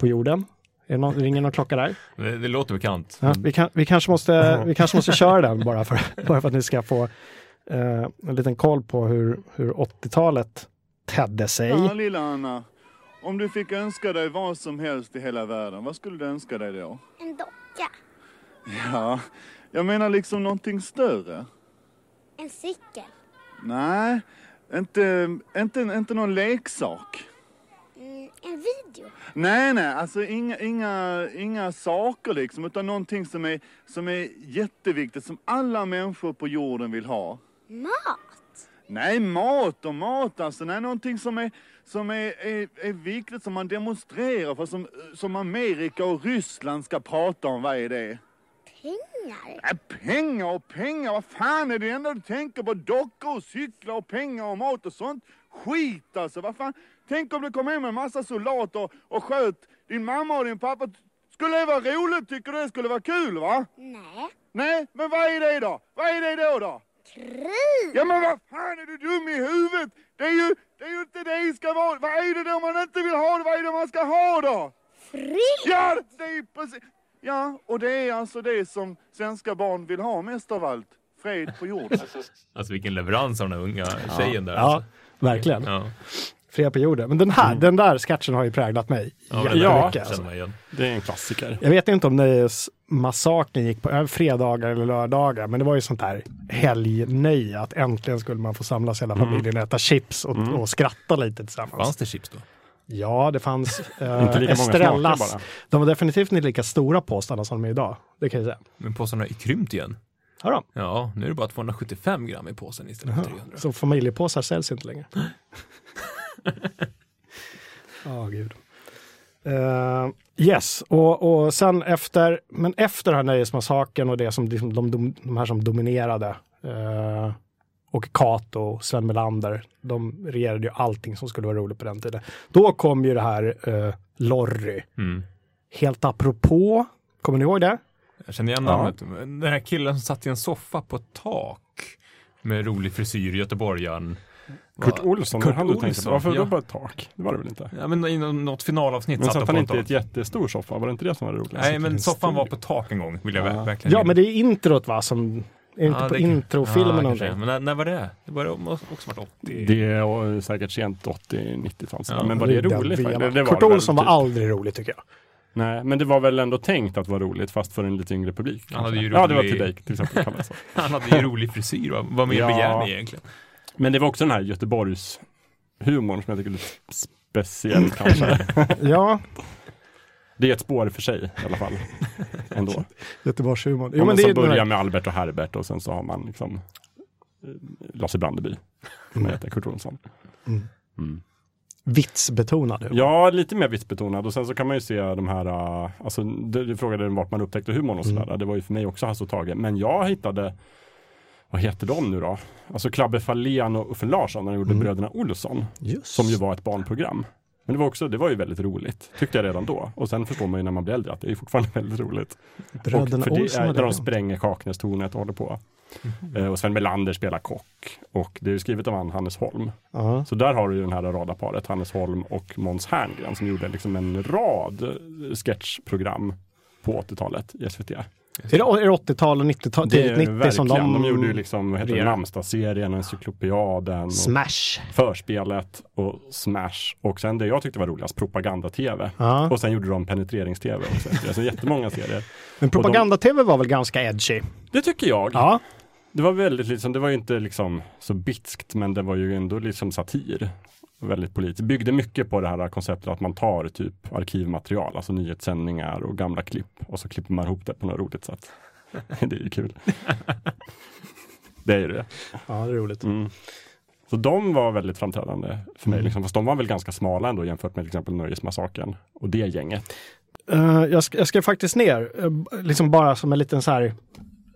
på jorden. Är det någon, ringer någon klocka där? Det, det låter bekant. Ja, vi, kan, vi, kanske måste, vi kanske måste köra den bara för, bara för att ni ska få eh, en liten koll på hur, hur 80-talet tedde sig. Ja, lilla Anna. Om du fick önska dig vad som helst i hela världen, vad skulle du önska dig då? En docka. Ja, jag menar liksom någonting större. En cykel. Nej, inte, inte, inte någon leksak. En video. Nej, nej, alltså inga, inga, inga saker liksom, utan någonting som är, som är jätteviktigt, som alla människor på jorden vill ha. Mat. Nej, mat och mat alltså. Nej, någonting som är, som är, är, är viktigt, som man demonstrerar för, som, som Amerika och Ryssland ska prata om. Vad är det? Pengar. Nej, pengar och pengar, vad fan är det enda du tänker på? Dockor och cyklar och pengar och mat och sånt? Skit alltså, vad fan? Tänk om det kom hem en massa soldater och sköt din mamma och din pappa. Skulle det vara roligt? Tycker du det skulle vara kul va? Nej. Nej, men vad är det då? Vad är det då då? Krig. Ja men vad fan är du dum i huvudet? Det är ju, det är ju inte det det ska vara. Vad är det då man inte vill ha? Vad är det man ska ha då? Frid. Ja, det är precis. Ja, och det är alltså det som svenska barn vill ha mest av allt. Fred på jorden. Alltså vilken leverans av den unga tjejen där. Ja, Alltså. verkligen. Ja. På jorden. Men den här, den där sketchen har ju präglat mig Ja, jättemycket. känner alltså. Det är en klassiker. Jag vet inte om Nöjesmassakern gick på äh, fredagar eller lördagar, men det var ju sånt där helgnöje att äntligen skulle man få samlas hela familjen och äta chips och, och skratta lite tillsammans. Fanns det chips då? Ja, det fanns äh, Inte lika bara. De var definitivt inte lika stora påsarna som de är idag. Det kan jag säga. Men påsarna är krympt igen. Har de? Ja, nu är det bara 275 gram i påsen istället för 300. Så familjepåsar säljs inte längre. Ja, gud. Eh, yes, och, och sen efter, men efter den här nöjesmassakern och det som liksom, de, de, de här som dominerade eh, och Kato, Sven Melander, de regerade ju allting som skulle vara roligt på den tiden. Då kom ju det här eh, Lorry. Mm. Helt apropå, kommer ni ihåg det? Jag känner igen Ja. namnet. Den här killen som satt i en soffa på ett tak med rolig frisyr, göteborgaren. Kurt Olsson, Kurt han du tänkte Olsson, på. Varför ja. då bara ett tak? Det var det väl inte? Ja, men i nå- något finalavsnitt Men satt han på inte i ett jättestor soffa? Var det inte det som var det roliga? Nej, men soffan var på tak en gång, vill jag Ja. verkligen Ja, men det är introt va, som är inte Ja, på det introfilmen kanske. Men när, när var det? Det var också varit 80? Det är säkert sent 80-90-tal. Ja, men var det Den roligt? Det, det var Kurt det Olsson var typ. aldrig rolig tycker jag. Nej, men det var väl ändå tänkt att vara roligt fast för en lite yngre publik. Han hade ju Ja, det var rolig- till dig till exempel. Kan man säga. Han hade ju rolig frisyr, va? vad mer Ja. begär ni egentligen? Men det var också den här Göteborgs humorn som jag tycker är lite speciell kanske. Ja, Det är ett spår för sig i alla fall. Ändå. Göteborgshumorn. Jo, men det börjar här- med Albert och Herbert och sen så har man liksom eh, Lasse Brandeby. Som heter Kurt Olsson. Mm. vitsbetonad humor. Ja, lite mer vitsbetonad och sen så kan man ju se de här, uh, alltså du, du frågade vart man upptäckte humorn och sådär. Det var ju för mig också Hasse och Tage. Men jag hittade, vad heter de nu då? Alltså Klabbe Fahlén och Uffe Larsson när de gjorde Bröderna Olsson. Just. Som ju var ett barnprogram. Men det var också, det var ju väldigt roligt. Tyckte jag redan då. Och sen förstår man ju när man blir äldre att det är fortfarande väldigt roligt. Bröderna och för det Olsson är det. de spränger Kaknästornet och håller på. Eh, och Sven Melander spelar kock. Och det är ju skrivet av han Hannes Holm. Ja. Så där har du ju den här radarparet, Hannes Holm och Måns Herngren som gjorde liksom en rad sketchprogram på 80-talet i SVT. Är det är det 80-tal och 90-tal? Det är 90 verkligen, som de... de... gjorde ju liksom, Encyklopediaden, och Smash. Förspelet och Smash. Och sen det jag tyckte var roligast, Propaganda-TV. Ja. Och sen gjorde de Penetrerings-TV också. Alltså jättemånga serier. Men propaganda-tv var väl ganska edgy? Det tycker jag. Ja. Det var väldigt liksom, det var ju inte liksom så bitskt men det var ju ändå liksom satir. Väldigt politiskt. Byggde mycket på det här konceptet att man tar typ arkivmaterial, alltså nyhetssändningar och gamla klipp och så klipper man ihop det på något roligt sätt. det är ju kul. det är ju det. Ja, det är roligt. Mm. Så de var väldigt framträdande för mig, Mm. liksom, fast de var väl ganska smala ändå jämfört med till exempel Nöjesmassakern och det gänget. Eh, jag, ska, jag ska faktiskt ner, b- liksom bara som en liten så här,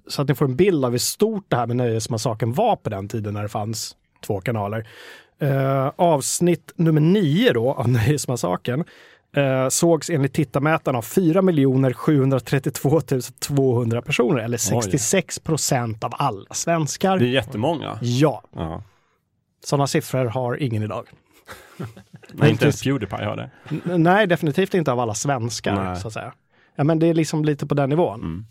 så att ni får en bild av hur stort det här med Nöjesmassakern var på den tiden när det fanns två kanaler. Eh, avsnitt nummer nio då av Nöjesmassakern eh, sågs enligt tittarmätarna av 4 732 200 personer eller 66 procent av alla svenskar. Det är jättemånga. Ja, Ja. sådana siffror har ingen idag. Nej, inte ens Pewdiepie har det. N- Nej, definitivt inte av alla svenskar Nej. så att säga. Ja, men det är liksom lite på den nivån.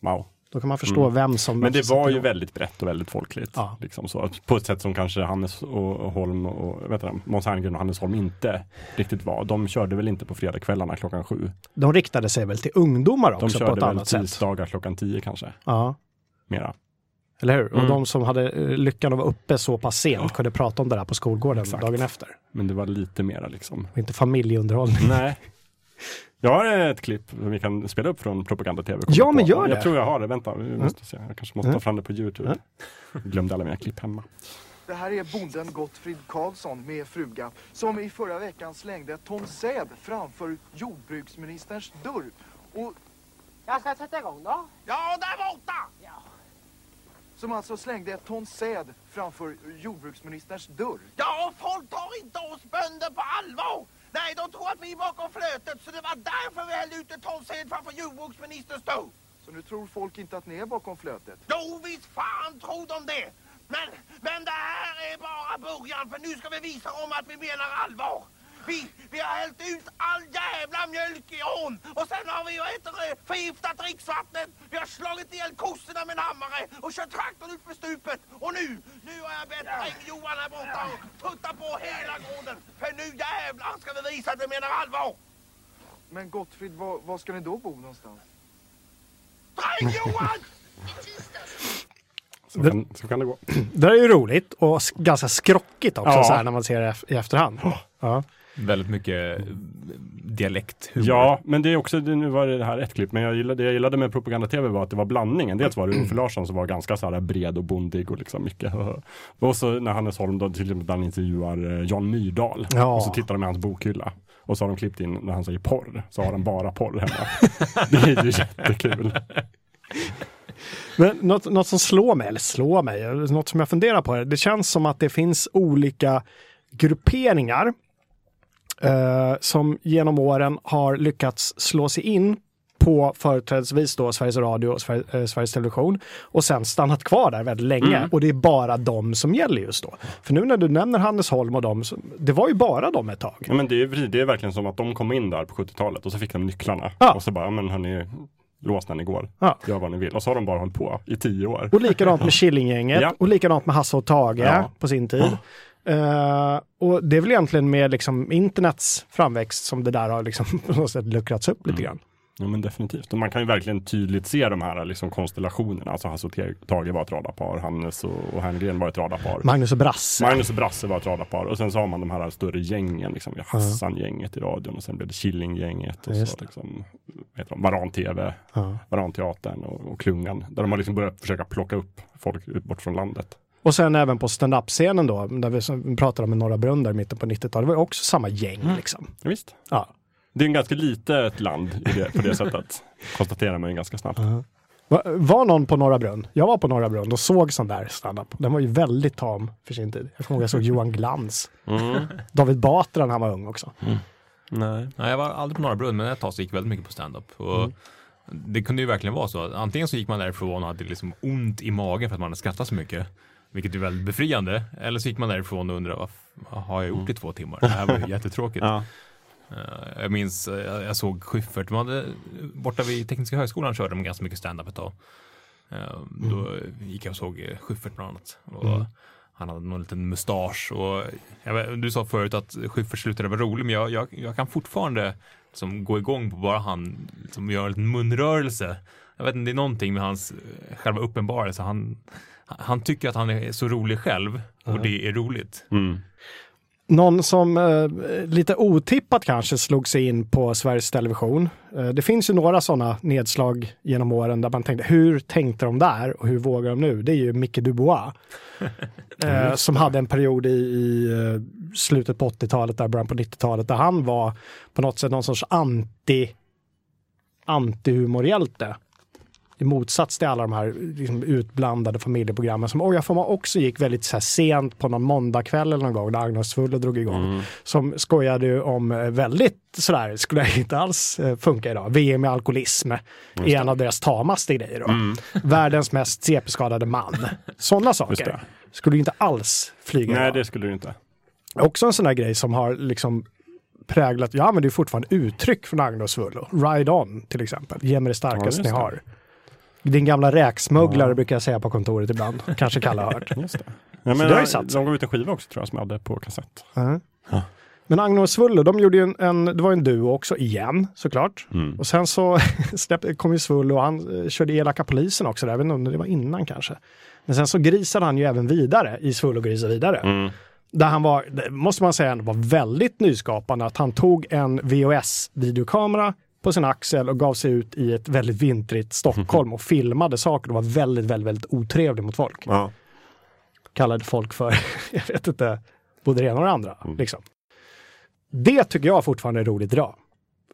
Wow. Då kan man förstå vem som... Mm. Men det var ju väldigt brett och väldigt folkligt. Ja. Liksom så. På ett sätt som kanske Hannes och och Holm och vet du, Måns Herngren och Hannes Holm inte riktigt var. De körde väl inte på fredagskvällarna klockan sju. De riktade sig väl till ungdomar De också på ett körde väl annat sätt. tisdagar klockan tio kanske. Ja, Mera. eller hur? Och Mm. de som hade eh, lyckan att vara uppe så pass sent kunde prata om det där på skolgården Exakt. dagen efter. Men det var lite mera liksom. Och inte familjeunderhållning. Nej. Jag har ett klipp som vi kan spela upp från propaganda-tv. Ja, på. men gör det. Jag tror jag har det. Vänta, vi måste se. Jag kanske måste ta fram det på Youtube. Jag glömde alla mina klipp hemma. Det här är bonden Gottfrid Karlsson med fruga som i förra veckan slängde ett ton säd framför jordbruksministerns dörr. Och Jag ska sätta igång då. Ja, där borta! Som alltså slängde ett ton säd framför jordbruksministerns dörr. Ja, folk tar inte oss bönder på allvar. Nej, de tror att vi är bakom flötet så det var därför vi hällde ut ett ton säd framför jordbruksministerns dörr. Så nu tror folk inte att ni är bakom flötet. Jo, visst fan tror de det. Men, men det här är bara början för nu ska vi visa dem att vi menar allvar. Vi, vi har hällt ut all jävla mjölk i ån och sen har vi vad heter det, förgiftat dricksvattnet. Vi har slagit ihjäl kossorna med en hammare och kört traktorn ut för stupet. Och nu, nu har jag bett Eng-Johan här borta och putta på hela gården. För nu jävlar ska vi visa att vi menar allvar. Men Gottfrid, var, var ska ni då bo någonstans? Eng-Johan! Så kan, så kan det gå. Det här är ju roligt och ganska skrockigt också Ja. så här när man ser det i efterhand. Ja. Väldigt mycket eh, dialekthumor. Ja, men det är också, nu var det här ett klipp, men jag gillade, det jag gillade med propaganda-tv var att det var blandningen. Dels var det Uffe Larsson som var ganska så här bred och bondig och liksom mycket Och så när Hannes Holm då till exempel han intervjuar eh, Jan Myrdal Ja. och så tittar de i hans bokhylla. Och så har de klippt in när han säger porr, så har han bara porr hemma. det är ju jättekul. Men något, något som slår mig, eller slår mig, något som jag funderar på, är, det känns som att det finns olika grupperingar eh, som genom åren har lyckats slå sig in på företrädesvis då Sveriges Radio och eh, Sveriges Television och sen stannat kvar där väldigt länge. Mm. Och det är bara de som gäller just då. För nu när du nämner Hannes Holm och dem, det var ju bara de ett tag. Ja, men det, är, det är verkligen som att de kom in där på 70-talet och så fick de nycklarna. Ja. Och så bara, men hörni, lås när ni går. Ja. Gör vad ni vill. Och så har de bara hållit på i tio år. Och likadant med Killinggänget Ja. och likadant med Hasse och Tage Ja. på sin tid. Eh, och det är väl egentligen med liksom internets framväxt som det där har liksom på något sätt luckrats upp lite grann. Ja men definitivt. Och man kan ju verkligen tydligt se de här liksom, konstellationerna. Alltså Hasse och Tage var ett radarpar, Hannes och, och Herngren var ett radarpar. Magnus och Brasse. Magnus och Brasse var ett radarpar och sen så har man de här större gängen, liksom, Hassan-gänget i radion och sen blev det Killing-gänget och Just så liksom, Varan-TV, Ja. Varan-teatern och, och Klungan. Där de har liksom börjat försöka plocka upp folk bort från landet. Och sen även på stand-up-scenen då, där vi pratade om Norra Brunn där i mitten på 90-talet, det var ju också samma gäng liksom. Ja, visst. Ja. Det är en ganska litet land i det, på det sättet. Konstaterar man ju ganska snabbt. Va- Var någon på Norra Brunn? Jag var på Norra Brunn och såg sån där stand-up. Den var ju väldigt tam för sin tid. Jag kommer ihåg jag såg Johan Glans. David Batra när han var ung också. Nej. Nej, jag var aldrig på Norra Brunn, men ett tag så gick jag väldigt mycket på stand-up. Och Det kunde ju verkligen vara så. Antingen så gick man därifrån och hade liksom ont i magen för att man hade skrattat så mycket. Vilket är väldigt befriande. Eller så gick man därifrån och undrade vad, har jag gjort i två timmar? Det här var ju jättetråkigt. Ja. Eh, Jag minns, eh, jag, såg Schyffert, de hade, borta vid Tekniska högskolan körde de ganska mycket stand-up ett tag. Eh, Då gick jag och såg Schyffert bland annat. Och Han hade någon liten mustasch och vet, du sa förut att Schyffert slutade vara rolig, men jag, jag, jag kan fortfarande liksom gå igång på bara han som gör en liten munrörelse. Jag vet inte, det är någonting med hans själva uppenbarelse. Han, han tycker att han är så rolig själv och det är roligt. Mm. Någon som eh, lite otippat kanske slog sig in på Sveriges Television. Eh, det finns ju några sådana nedslag genom åren där man tänkte hur tänkte de där och hur vågar de nu? Det är ju Micke Dubois. eh, som hade en period i, i eh, slutet på 80-talet, där början på 90-talet, där han var på något sätt någon sorts anti antihumorhjälte. I motsats till alla de här liksom, utblandade familjeprogrammen som oj, jag får man också gick väldigt så här, sent på någon måndagkväll eller någon gång när Agnes Fulle drog igång. Som skojade ju om eh, väldigt sådär, skulle inte alls eh, funka idag, VM i alkoholism är en av deras tamaste grejer. Då. Världens mest CP-skadade man. Sådana saker skulle ju inte alls flyga Nej, idag. det skulle du inte. Också en sån där grej som har liksom präglat, jag använder ju fortfarande uttryck från Agnes Svullo. Ride on till exempel, ge mig det starkaste Ja, ni har. Din gamla räksmugglare brukar jag säga på kontoret ibland, kanske Kalle har hört. Just det. Ja, men, det sig. de gav ut en skiva också tror jag som jag hade på kassett. Ja. Men Agnes och Svullo, de gjorde ju en, en, det var en duo också igen såklart. Mm. Och sen så kom ju Svullo och han eh, körde Elaka polisen också, där. jag vet inte om det var innan kanske. Men sen så grisade han ju även vidare i Svullo grisar vidare. Mm. Där han var, måste man säga, var väldigt nyskapande. Att han tog en VHS-videokamera på sin axel och gav sig ut i ett väldigt vintrigt Stockholm och filmade saker och var väldigt, väldigt, väldigt otrevlig mot folk. Ja. Kallade folk för, jag vet inte, både det ena och det andra. Liksom. Det tycker jag fortfarande är roligt idag.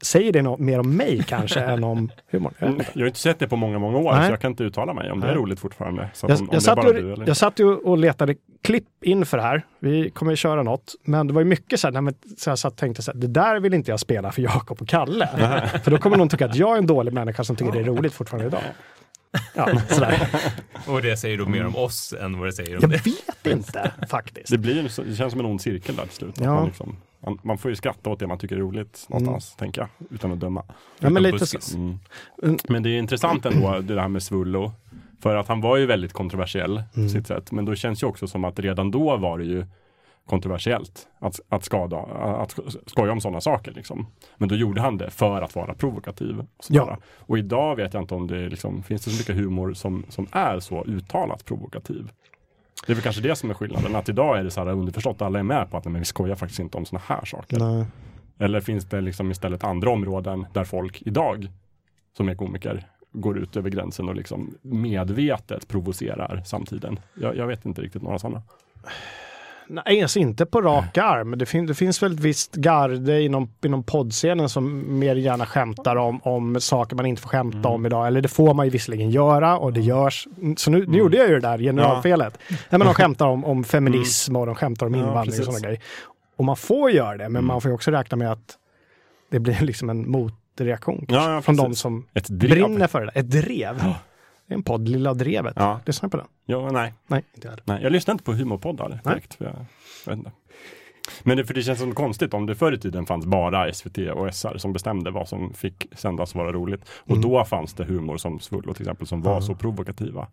Säger det något mer om mig kanske än om humorn? Jag inte. Jag har inte sett det på många, många år Nej. så jag kan inte uttala mig om det är Nej. roligt fortfarande. Så Jag, om, om jag, satt ju, du eller? jag satt ju och letade klipp inför det här. Vi kommer ju köra något. Men det var ju mycket så här, nej, men, så jag satt och tänkte så här, det där vill inte jag spela för Jakob och Kalle. för då kommer någon tycka att jag är en dålig människa som tycker det är roligt fortfarande idag. Ja, sådär. Och det säger då mer om oss än vad det säger om Jag det. vet inte faktiskt. Det, blir, det känns som en ond cirkel där till slut. Att Ja. Man, liksom, man, man får ju skratta åt det man tycker är roligt någonstans, tänker jag, utan att döma. Ja, men lite så. Mm. Mm. Men det är intressant ändå det här med Svullo. För att han var ju väldigt kontroversiell på sitt sätt. Men då känns ju också som att redan då var det ju kontroversiellt att, att, skada, att skoja om sådana saker. Liksom. Men då gjorde han det för att vara provokativ. Och. Ja. och idag vet jag inte om det liksom, finns det så mycket humor som, som är så uttalat provokativ. Det är väl kanske det som är skillnaden. Att idag är det så här underförstått, alla är med på att nej, men vi skojar faktiskt inte om sådana här saker. Nej. Eller finns det liksom istället andra områden där folk idag, som är komiker, går ut över gränsen och liksom medvetet provocerar samtiden? Jag, jag vet inte riktigt några sådana. Nej, alltså inte på rak arm. Det, fin det finns väl ett visst garde inom, inom poddscenen som mer gärna skämtar om, om saker man inte får skämta Mm. om idag. Eller det får man ju visserligen göra och det görs. Så nu, nu gjorde jag ju det där generalfelet. Ja. men de skämtar om, om feminism och de skämtar om Mm. Ja, invandring och sådana grejer. Och man får göra det, men Mm. man får ju också räkna med att det blir liksom en mot motreaktion Ja, från de som brinner för det. Ett drev. Det är en podd, Lilla Drevet. Ja. Lyssna på den. Ja, nej. Nej, inte jag nej. Jag lyssnar inte på humorpoddar direkt. För jag, jag. Men det, för det känns som konstigt om det förr i tiden fanns bara SVT och SR som bestämde vad som fick sändas och vara roligt. Och Mm. då fanns det humor som Svullo till exempel som var Ja. så provokativa.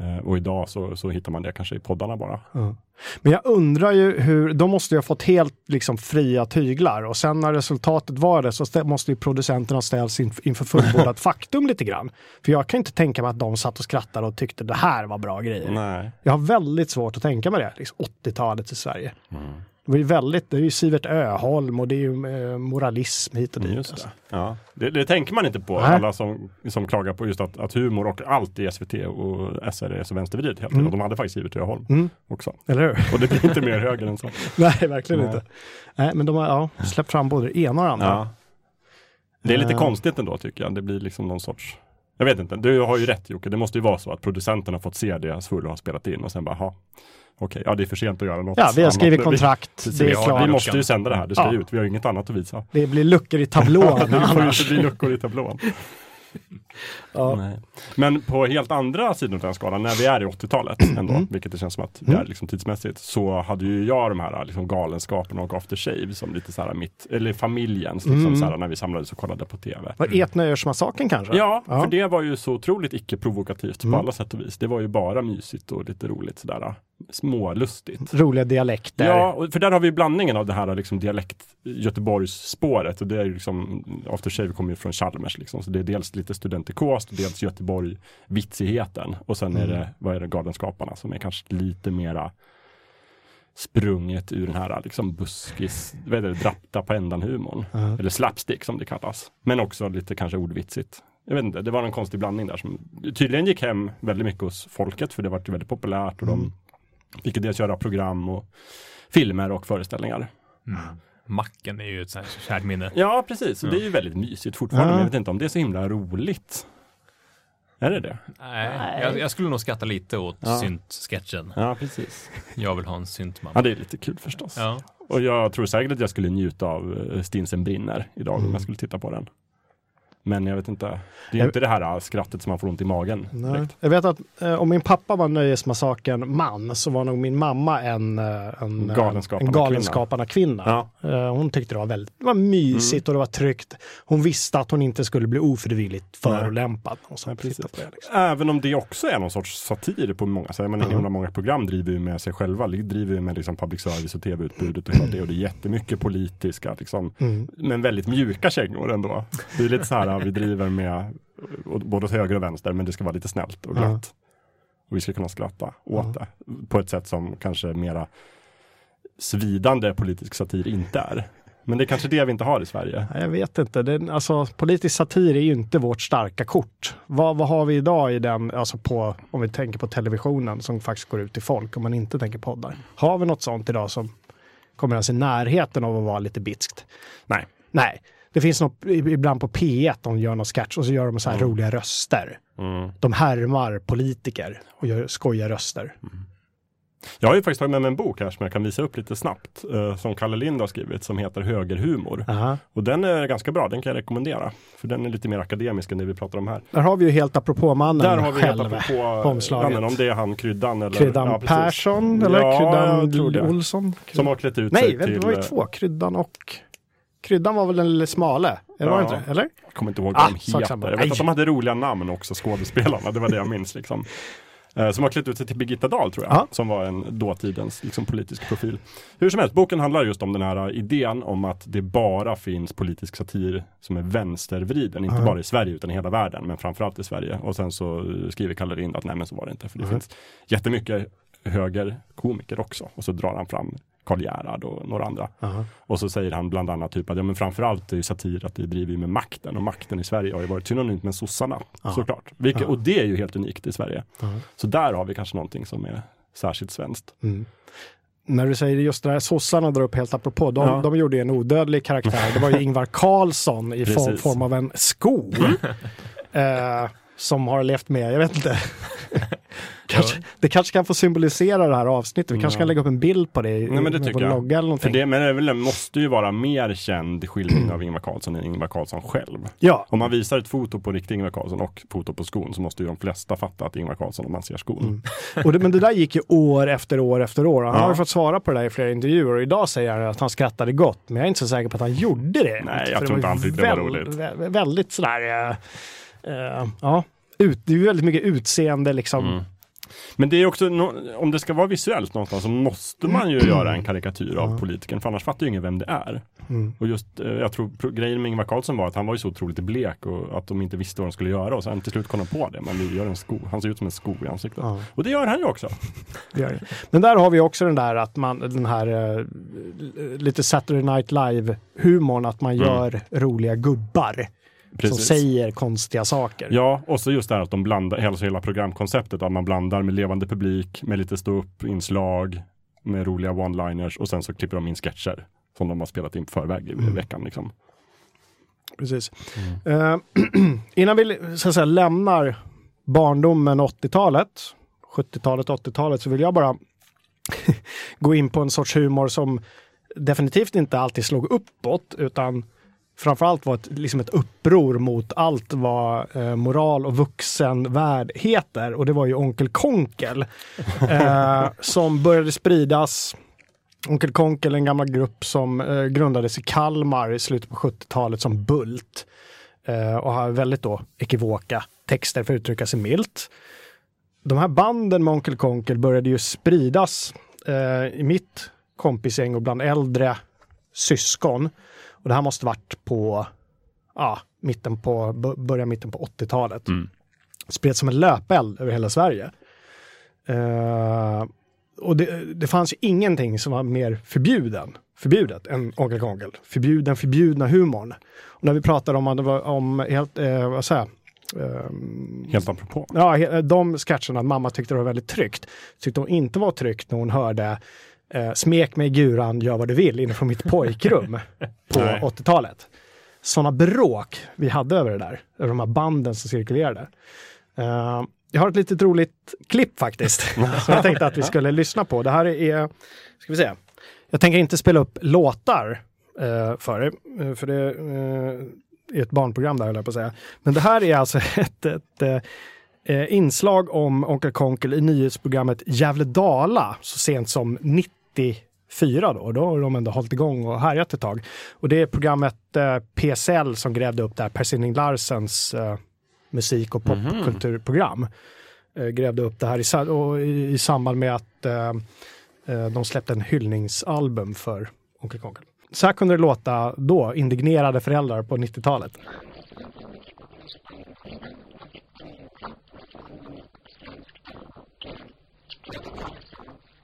Eh, och idag så, så hittar man det kanske i poddarna bara. Men jag undrar ju hur, de måste ju ha fått helt liksom fria tyglar och sen när resultatet var det så måste ju producenterna ställas in, inför fullbordat faktum lite grann. För jag kan inte tänka mig att de satt och skrattade och tyckte det här var bra grejer. Nej. Jag har väldigt svårt att tänka mig det, liksom 80-talet i Sverige. Mm. Det var ju väldigt, det är ju Sivert Öholm och det är ju eh, moralism hit och dit. Just alltså. det. Ja. Det, det tänker man inte på, Nej. alla som, som klagar på just att, att humor och allt i SVT och SR är så vänstervridet tiden. Mm. Och de hade faktiskt Sivert Öholm Mm. också. Eller hur? Och det blir inte mer höger än så. Nej, verkligen Nej. inte. Nej, men de har ja, släppt fram både det ena och det andra. Ja. Det är lite Eh. konstigt ändå tycker jag. Det blir liksom någon sorts jag vet inte, du har ju rätt Jocke. Det måste ju vara så att producenten har fått se det Svullo har spelat in och sen bara, ha okej, ja det är för sent att göra något Ja, vi har annat. skrivit Vi- kontrakt, precis, det är vi, klart. vi måste ju sända det här, det ska Ja. ut. Vi har inget annat att visa. Det blir luckor i tablån det får ju annars. inte bli luckor i tablån. Ja. Nej. Men på helt andra sidan av den skalan, när vi är i 80-talet ändå, Mm. vilket det känns som att det är liksom tidsmässigt, så hade ju jag de här liksom galenskaperna och After Shave som lite så här mitt, eller familjens, liksom Mm. så här, när vi samlades och kollade på tv. Var Etnöjörsmassakern kanske? Ja, för det var ju så otroligt icke-provokativt Mm. på alla sätt och vis. Det var ju bara mysigt och lite roligt sådär smålustigt. Roliga dialekter. Ja, för där har vi blandningen av det här liksom dialekt Göteborgsspåret och det är ju liksom After Shave kommer ju från Chalmers liksom. Så det är dels lite studentikost, dels Göteborg vitsigheten och sen är Mm. det, vad är det, Galenskaparna som är kanske lite mera sprunget ur den här liksom buskis, vad är det, dratta på ändan humorn. Ja. Eller slapstick som det kallas. Men också lite kanske ordvitsigt. Jag vet inte, det var en konstig blandning där som tydligen gick hem väldigt mycket hos folket för det var ju väldigt populärt och Mm. de fick ju dels göra program och filmer och föreställningar. Macken är ju ett kärt minne. Ja, precis. Och det är ju väldigt mysigt fortfarande. Men jag vet inte om det är så himla roligt. Är det det? Nej, jag, jag skulle nog skratta lite åt Ja. synt-sketchen. Ja, precis. Jag vill ha en syntman. Ja, det är lite kul förstås. Ja. Och jag tror säkert att jag skulle njuta av eh, Stinsen brinner idag om Mm. jag skulle titta på den. Men jag vet inte. Det är inte det här äh, skrattet som man får ont i magen. Jag vet att eh, om min pappa var Nöjesmassakern man så var nog min mamma en, eh, en, eh, Galenskaparna en galenskaparna kvinna. Ja. Eh, Hon tyckte det var väldigt det var mysigt och det var tryggt. Hon visste att hon inte skulle bli ofrivilligt förolämpad. Och så det, liksom. Även om det också är någon sorts satir på många sätt. Men himla många program driver ju med sig själva. li- Driver ju med liksom public service och tv-utbudet och det. Och det är jättemycket politiska, liksom, Mm. men väldigt mjuka kängor ändå. Det är lite så här, vi driver med både åt höger och vänster, men det ska vara lite snällt och glatt. Och vi ska kunna skratta åt det. På ett sätt som kanske mera svidande politisk satir inte är. Men det är kanske det vi inte har i Sverige. Jag vet inte. Den, alltså, politisk satir är ju inte vårt starka kort. Vad, vad har vi idag i den, alltså på, om vi tänker på televisionen som faktiskt går ut till folk, om man inte tänker poddar. Har vi något sånt idag som kommer ens i närheten av att vara lite bitskt? Nej. Nej. Det finns något ibland på P1, de gör någon sketch och så gör de så här roliga röster. Mm. De härmar politiker och gör skojiga röster. Jag har ju faktiskt tagit med mig en bok här som jag kan visa upp lite snabbt. eh, som Kalle Lind har skrivit som heter Högerhumor. Aha. Och den är ganska bra, den kan jag rekommendera. För den är lite mer akademisk än det vi pratar om här. Där har vi ju helt apropå mannen Där har vi själv. helt apropå på omslaget. mannen, om det är han Kryddan eller Kryddan ja. Persson eller Ja, Kryddan. Olsson? Som har klätt ut Nej, sig till... det var ju eh, två. Kryddan och... Kryddan var väl den lille smale? Eller var det inte det? Eller? Jag kommer inte ihåg Ah, vad de sak heter. Jag vet Nej. att de hade roliga namn också, skådespelarna. Det var det jag minns liksom. Eh, Som har klätt ut sig till Birgitta Dahl tror jag, Ja. som var en dåtidens liksom, politisk profil. Hur som helst, boken handlar just om den här eh, idén om att det bara finns politisk satir som är vänstervriden, inte Ja. bara i Sverige utan i hela världen, men framförallt i Sverige. Och sen så skriver Kalle Lind att nej men så var det inte, för det Mhm. finns jättemycket högerkomiker också. Och så drar han fram Karl Gerhard och några andra. Aha. Och så säger han bland annat typ att ja, men framförallt är ju satir att det driver med makten och makten i Sverige har ju varit synonymt med sossarna Ja. såklart. Vilket, Ja. Och det är ju helt unikt i Sverige. Ja. Så där har vi kanske någonting som är särskilt svenskt. Mm. När du säger just det här, sossarna drar upp helt apropå, de, Ja. de gjorde ju en odödlig karaktär. Det var ju Ingvar Carlsson i form, form av en sko. eh, som har levt med, jag vet inte, kanske, det kanske kan få symbolisera det här avsnittet. Vi kanske Ja. kan lägga upp en bild på det i Nej, men det tycker jag. logga eller För någonting. det, men det måste ju vara mer känd skildring av Ingvar Carlsson än Ingvar Carlsson själv. Ja, Om man visar ett foto på riktig Ingvar Carlsson och foto på skon så måste ju de flesta fatta att Ingvar Carlsson om man ser skon. Mm. och det, men det där gick ju år efter år efter år. Han Ja. har fått svara på det där i flera intervjuer och idag säger han att han skrattade gott. Men jag är inte så säker på att han gjorde det. Nej, jag För tror inte han tyckte det var roligt. vä- väldigt sådär, eh, ja. Ut, det är ju väldigt mycket utseende liksom. Mm. Men det är också, no- om det ska vara visuellt någonstans så måste man ju göra en karikatyr av politikern för annars fattar ju ingen vem det är. Mm. Och just, eh, jag tror grejen med Ingvar Carlsson var att han var ju så otroligt blek och att de inte visste vad de skulle göra och sen till slut kom de på det. Men vi gör en sko, han ser ut som en sko i ansiktet. Ja. Och det gör han ju också. Det. Men där har vi också den där att man, den här eh, lite Saturday Night Live-humorn, att man Mm. gör roliga gubbar som säger konstiga saker. Ja, och så just det här att de blandar, hela, hela programkonceptet, att man blandar med levande publik, med lite ståupp-inslag, med roliga one-liners och sen så klipper de in sketcher som de har spelat in på förväg i Mm. veckan. Liksom. Precis. Eh, innan vi så att säga, lämnar barndomen 80-talet, 70-talet, 80-talet, så vill jag bara gå in på en sorts humor som definitivt inte alltid slog uppåt, utan framförallt var ett, liksom ett uppror mot allt vad eh, moral och vuxenvärld heter. Och det var ju Onkel Konkel eh, som började spridas Onkel Konkel, en gammal grupp som eh, grundades i Kalmar i slutet på 70-talet som Bult. Eh, och har väldigt då ekivoka texter för att uttrycka sig milt. De här banden med Onkel Konkel började ju spridas eh, i mitt kompisgäng och bland äldre syskon. Och det här måste varit på, ja, mitten på, början mitten på 80-talet. Spreds som en löpeld över hela Sverige. Eh, och det, det fanns ju ingenting som var mer förbjuden, förbjudet än Onkel Konkel. Förbjuden, förbjudna humorn. Och när vi pratar om, var om helt, eh, vad säger Ehm, Helt apropå. Ja, de sketcherna, mamma tyckte det var väldigt tryggt. Tyckte hon inte var tryggt när hon hörde eh, Smek mig guran, gör vad du vill inifrån mitt pojkrum på Nej. 80-talet. Sådana bråk vi hade över det där, över de här banden som cirkulerade. Eh, jag har ett litet roligt klipp faktiskt, som jag tänkte att vi skulle lyssna på. Det här är, ska vi se, jag tänker inte spela upp låtar eh, för det, eh, för det eh, är ett barnprogram där höll jag på att säga. Men det här är alltså ett, ett eh, eh, inslag om Onkel Konkel i nyhetsprogrammet Gävle Dala så sent som 94 då. Då har de ändå hållit igång och härjat ett tag. Och det är programmet eh, PSL som grävde upp det här Per Sinding Larsens eh, musik och mhm. popkulturprogram. Eh, grävde upp det här i, och i, i samband med att eh, eh, de släppte en hyllningsalbum för Onkel Konkel. Så här kunde det låta då, indignerade föräldrar på 90-talet.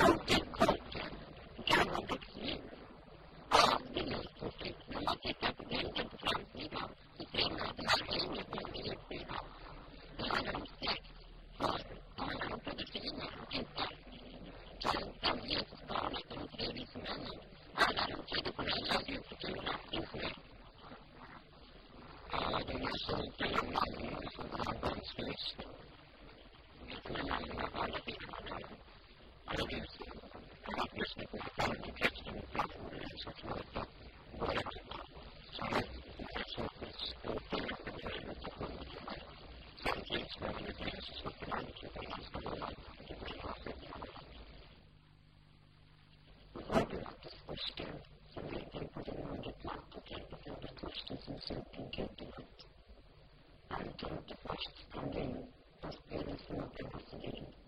Don't get so they can put in all the plan to get the the questions and so can get to it. I'll the first and then first there is no penalty.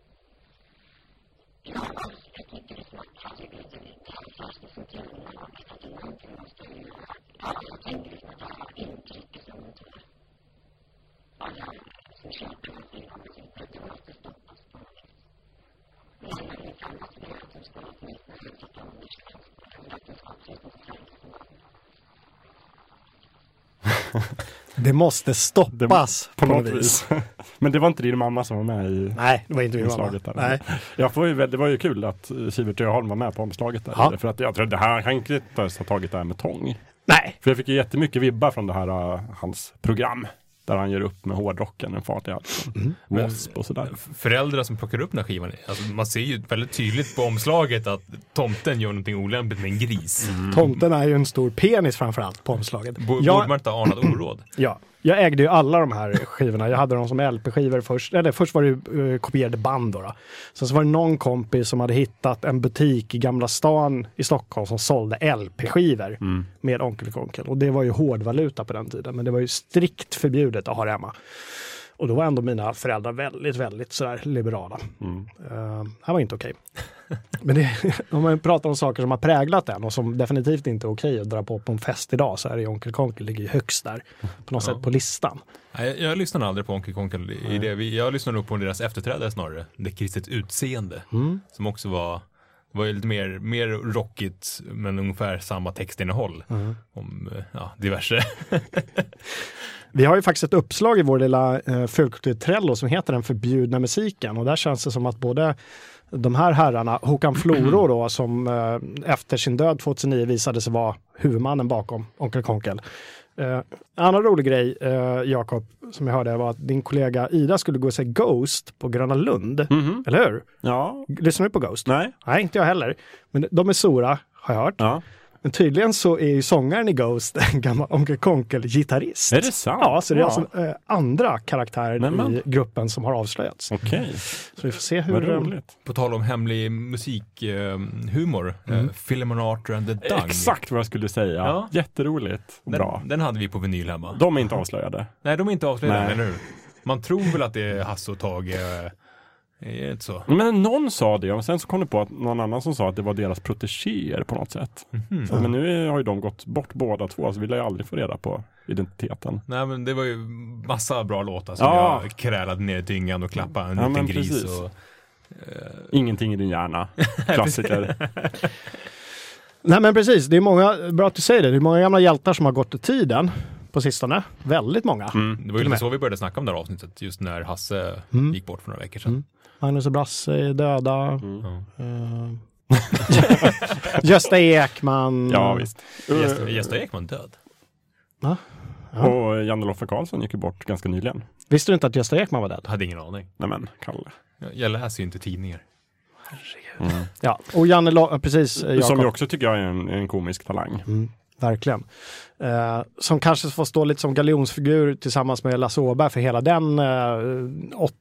Det måste stoppas På något vis. Men det var inte din mamma som var med i Nej, det var inte min mamma. där. Nej. Jag får ju, väl- det var ju kul att eh, Sivert Öholm var med på omslaget där. Ja. För att jag tror det här, han kan inte ens ha tagit det här med tång. Nej. För jag fick ju jättemycket vibbar från det här, uh, hans program. Där han gör upp med hårdrocken, den farliga liksom. W.A.S.P. och sådär. Föräldrar som plockar upp den här skivan, alltså man ser ju väldigt tydligt på omslaget att tomten gör någonting olämpligt med en gris. Tomten är ju en stor penis framförallt på omslaget. Bo- Jag- Borde man inte ha anat oråd? Ja, jag ägde ju alla de här skivorna. Jag hade dem som LP-skivor först. Eller först var det ju, eh, kopierade band då, då. Sen så var det någon kompis som hade hittat en butik i Gamla stan i Stockholm som sålde LP-skivor med Onkel Konkel. Och det var ju hårdvaluta på den tiden. Men det var ju strikt förbjudet att ha det hemma. Och då var ändå mina föräldrar väldigt, väldigt sådär liberala. Uh, det var inte okej. Men det, om man pratar om saker som har präglat den och som definitivt inte är okej att dra på på en fest idag så är det ju Onkel Konkel ligger ju högst där på något Ja. sätt på listan. Jag, jag lyssnade aldrig på Onkel Konkel i det. Jag lyssnade nog på deras efterträdare snarare, Det kristet utseende. Mm. Som också var, var ju lite mer, mer rockigt, men ungefär samma textinnehåll. Mm. Om eh, ja, diverse. Vi har ju faktiskt ett uppslag i vår lilla eh, fulkultur-trello som heter Den förbjudna musiken och där känns det som att både de här herrarna, Håkan Floro då, som eh, efter sin död 2009 visade sig vara huvudmannen bakom Onkel Konkel. Eh, annan rolig grej, eh, Jakob, som jag hörde var att din kollega Ida skulle gå och se Ghost på Gröna Lund. Eller hur? Ja, Lyssnar du på Ghost? nej. Nej, inte jag heller. Men de är stora, har jag hört. Ja. Men tydligen så är ju sångaren i Ghost en gammal Onkel Konkel-gitarrist. Är det sant? Ja, så det är Ja. alltså eh, andra karaktärer Nämen. i gruppen som har avslöjats. Okej, Så vi får se hur... vad eh, roligt. På tal om hemlig musikhumor, eh, Philemon Arthur and the Dug. Exakt vad jag skulle säga. Ja. Jätteroligt och bra. Den, den hade vi på vinyl hemma. De är inte avslöjade. Nej, de är inte avslöjade, Nej. eller hur? Man tror väl att det är Hasse och Tage. Eh, Är det inte så? Men någon sa det och sen så kom det på att någon annan som sa att det var deras protegéer på något sätt. Så, men nu har ju de gått bort båda två så vi lär ju aldrig få reda på identiteten. Nej men det var ju massa bra låtar som Ja. jag krälade ner i dyngan och klappade en Ja, liten gris. precis. Och, Ingenting i din hjärna. Klassiker. Nej men precis, det är många, bra att du säger det, det är många gamla hjältar som har gått i tiden på sistone. Väldigt många. Mm. det var ju lite så vi började snacka om det här avsnittet, just när Hasse Mm. gick bort för några veckor sedan. Mm. Magnus och Brasse är döda. Mm. Eh, Gösta Ekman. Ja visst. Gösta, Gösta Ekman död. Ja. Och Janne Loffe Karlsson gick ju bort ganska nyligen. Visste du inte att Gösta Ekman var död? Hade ingen aning. Nej men, Kalle. Jag, jag läser ju inte tidningar. Ja, och Janne, Lo- precis, eh, Som ju också tycker jag är en, en komisk talang. Mm, verkligen. Eh, som kanske får stå lite som galjonsfigur tillsammans med Lasse Åberg för hela den eh, åt-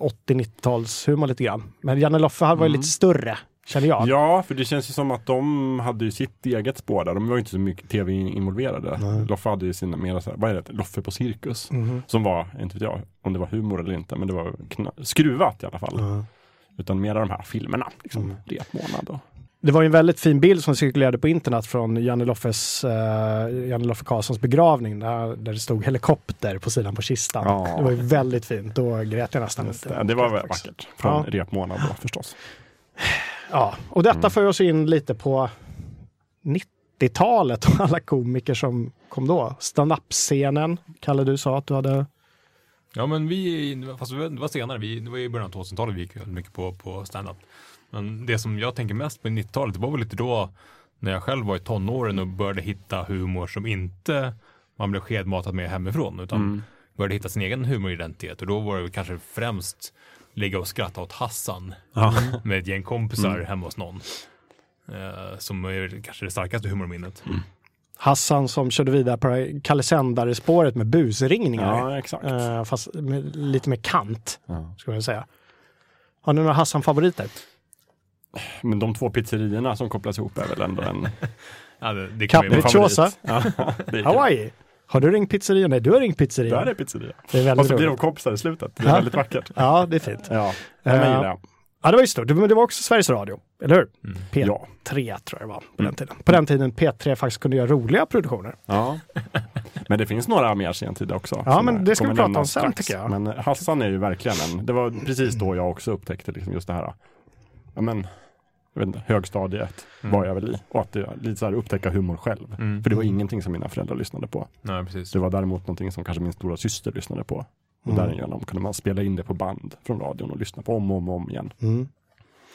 80-90-talshumor lite grann. Men Janne Loffe var ju Mm. lite större, känner jag. Ja, för det känns ju som att de hade ju sitt eget spår där. De var ju inte så mycket tv involverade. Nej. Loffe hade ju sina mera så här, vad är det, Loffe på cirkus. Mhm. Som var, inte vet jag om det var humor eller inte, men det var kna- skruvat i alla fall. Ja. Utan mera de här filmerna, liksom Mm. repmånad och Det var ju en väldigt fin bild som cirkulerade på internet från Janne Loffes, uh, Janne Loffe Karlssons begravning där, där det stod helikopter på sidan på kistan. Ja. Det var ju väldigt fint. Då grät jag nästan Just det, det var väl vackert. Från Ja. repmånad då förstås. Ja, och detta Mm. för oss in lite på 90-talet och alla komiker som kom då. Stand-up-scenen, Kalle du sa att du hade Ja men vi, fast det var senare, vi, det var i början av 2000-talet vi gick väldigt mycket på, på stand-up. Men det som jag tänker mest på i 90-talet, det var väl lite då när jag själv var i tonåren och började hitta humor som inte man blev skedmatad med hemifrån, utan Mm. började hitta sin egen humoridentitet. Och då var det kanske främst ligga och skratta åt Hassan Ja. med ett gäng kompisar Mm. hemma hos någon. Eh, som är kanske det starkaste humorminnet. Hassan som körde vidare på Kalle Sändare-spåret med busringningar. ja, exakt. Eh, fast med, lite mer kant, Ja. skulle jag säga. Har ni några Hassan-favoriter? Men de två pizzerierna som kopplas ihop är väl ändå en Ja, det, det Capricciosa, Ja. Hawaii. Har du ringt pizzeria? Nej, du har ringt pizzeria. Där är pizzeria. Det är Och väldigt så blir de kompisar i slutet. Det är Ja. väldigt vackert. Ja, det är fint. Ja, den Eh, jag. Ja, det var ju stort. Men det var också Sveriges Radio, eller hur? Mm. P3 Ja. tror jag det var på den tiden. På den tiden P3 faktiskt kunde göra roliga produktioner. Ja. Men det finns några mer sentida också. Ja, men det ska vi prata om sen, strax. tycker jag. Men Hassan är ju verkligen en, det var precis då jag också upptäckte liksom just det här. Ja men, jag vet inte, högstadiet var jag väl i. Och att det, lite så här upptäcka humor själv. Mm. För det var ingenting som mina föräldrar lyssnade på. Nej, precis. Det var däremot någonting som kanske min stora syster lyssnade på. Och Mm. därigenom kunde man spela in det på band från radion och lyssna på om och om, och om igen. Mm.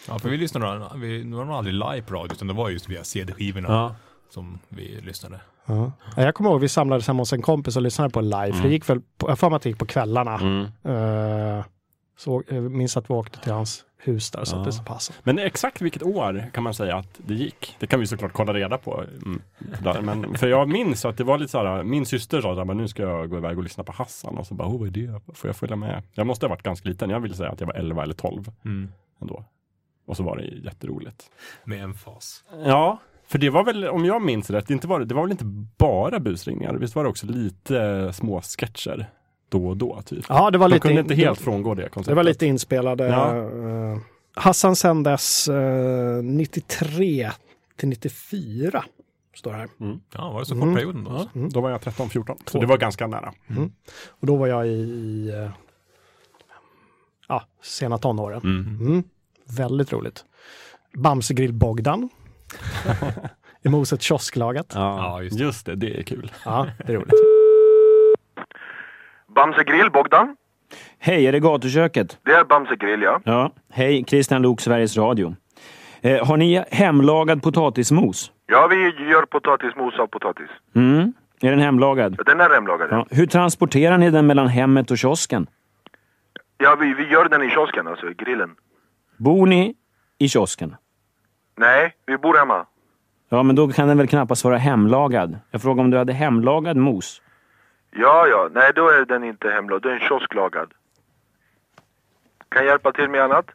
Ja, för vi lyssnade, vi, det var nog aldrig live på radio, utan det var just via CD-skivorna Ja. som vi lyssnade. Ja. Ja, Jag kommer ihåg vi samlades hemma hos en kompis och lyssnade på live. För det gick väl, på, jag för mig att det gick på kvällarna. Mm. Eh, så jag minns att vi åkte till hans hus där och satte sig på passen. Men exakt vilket år kan man säga att det gick? Det kan vi såklart kolla reda på. Mm, där. Men, för jag minns att det var lite så här, min syster sa att nu ska jag gå iväg och lyssna på Hassan. Och så bara, oh, vad är det? Får jag följa med? Jag måste ha varit ganska liten. Jag vill säga att jag var 11 eller 12 Mm. ändå. Och så var det jätteroligt. Med emfas. Ja, för det var väl, om jag minns rätt, det, inte var, det var väl inte bara busringningar. Visst var det också lite små sketcher då och då? Typ. Ja, det var De lite, kunde inte det- helt frångå det konceptet. Det var lite inspelade. Ja. eh, Hassan sändes eh, 93 till 94. Står det här. Ja, var det så kort Mm. period då? Ja, Då var jag 13-14, så det var ganska nära. Och då var jag i, eh, ja, sena tonåren. Mm. Mm. Väldigt roligt. Bamsegrill Bogdan. I moset kiosklaget. Ja. Ja, just det. Just det, det är kul. Ja, det är roligt. Bamse Grill, Bogdan. Hej, är det gatuköket? Det är Bamse Grill, ja. Ja. Hej, Christian Lok, Sveriges Radio. Eh, har ni hemlagad potatismos? Ja, vi gör potatismos av potatis. Mm. Är den hemlagad? Den är hemlagad. Ja. Hur transporterar ni den mellan hemmet och kiosken? Ja, vi, vi gör den i kiosken, alltså i grillen. Bor ni i kiosken? Nej, vi bor hemma. Ja, men då kan den väl knappast vara hemlagad. Jag frågar om du hade hemlagad mos? Ja, ja. Nej, då är den inte hemlagad. Då är den kiosklagad. Kan jag hjälpa till med annat?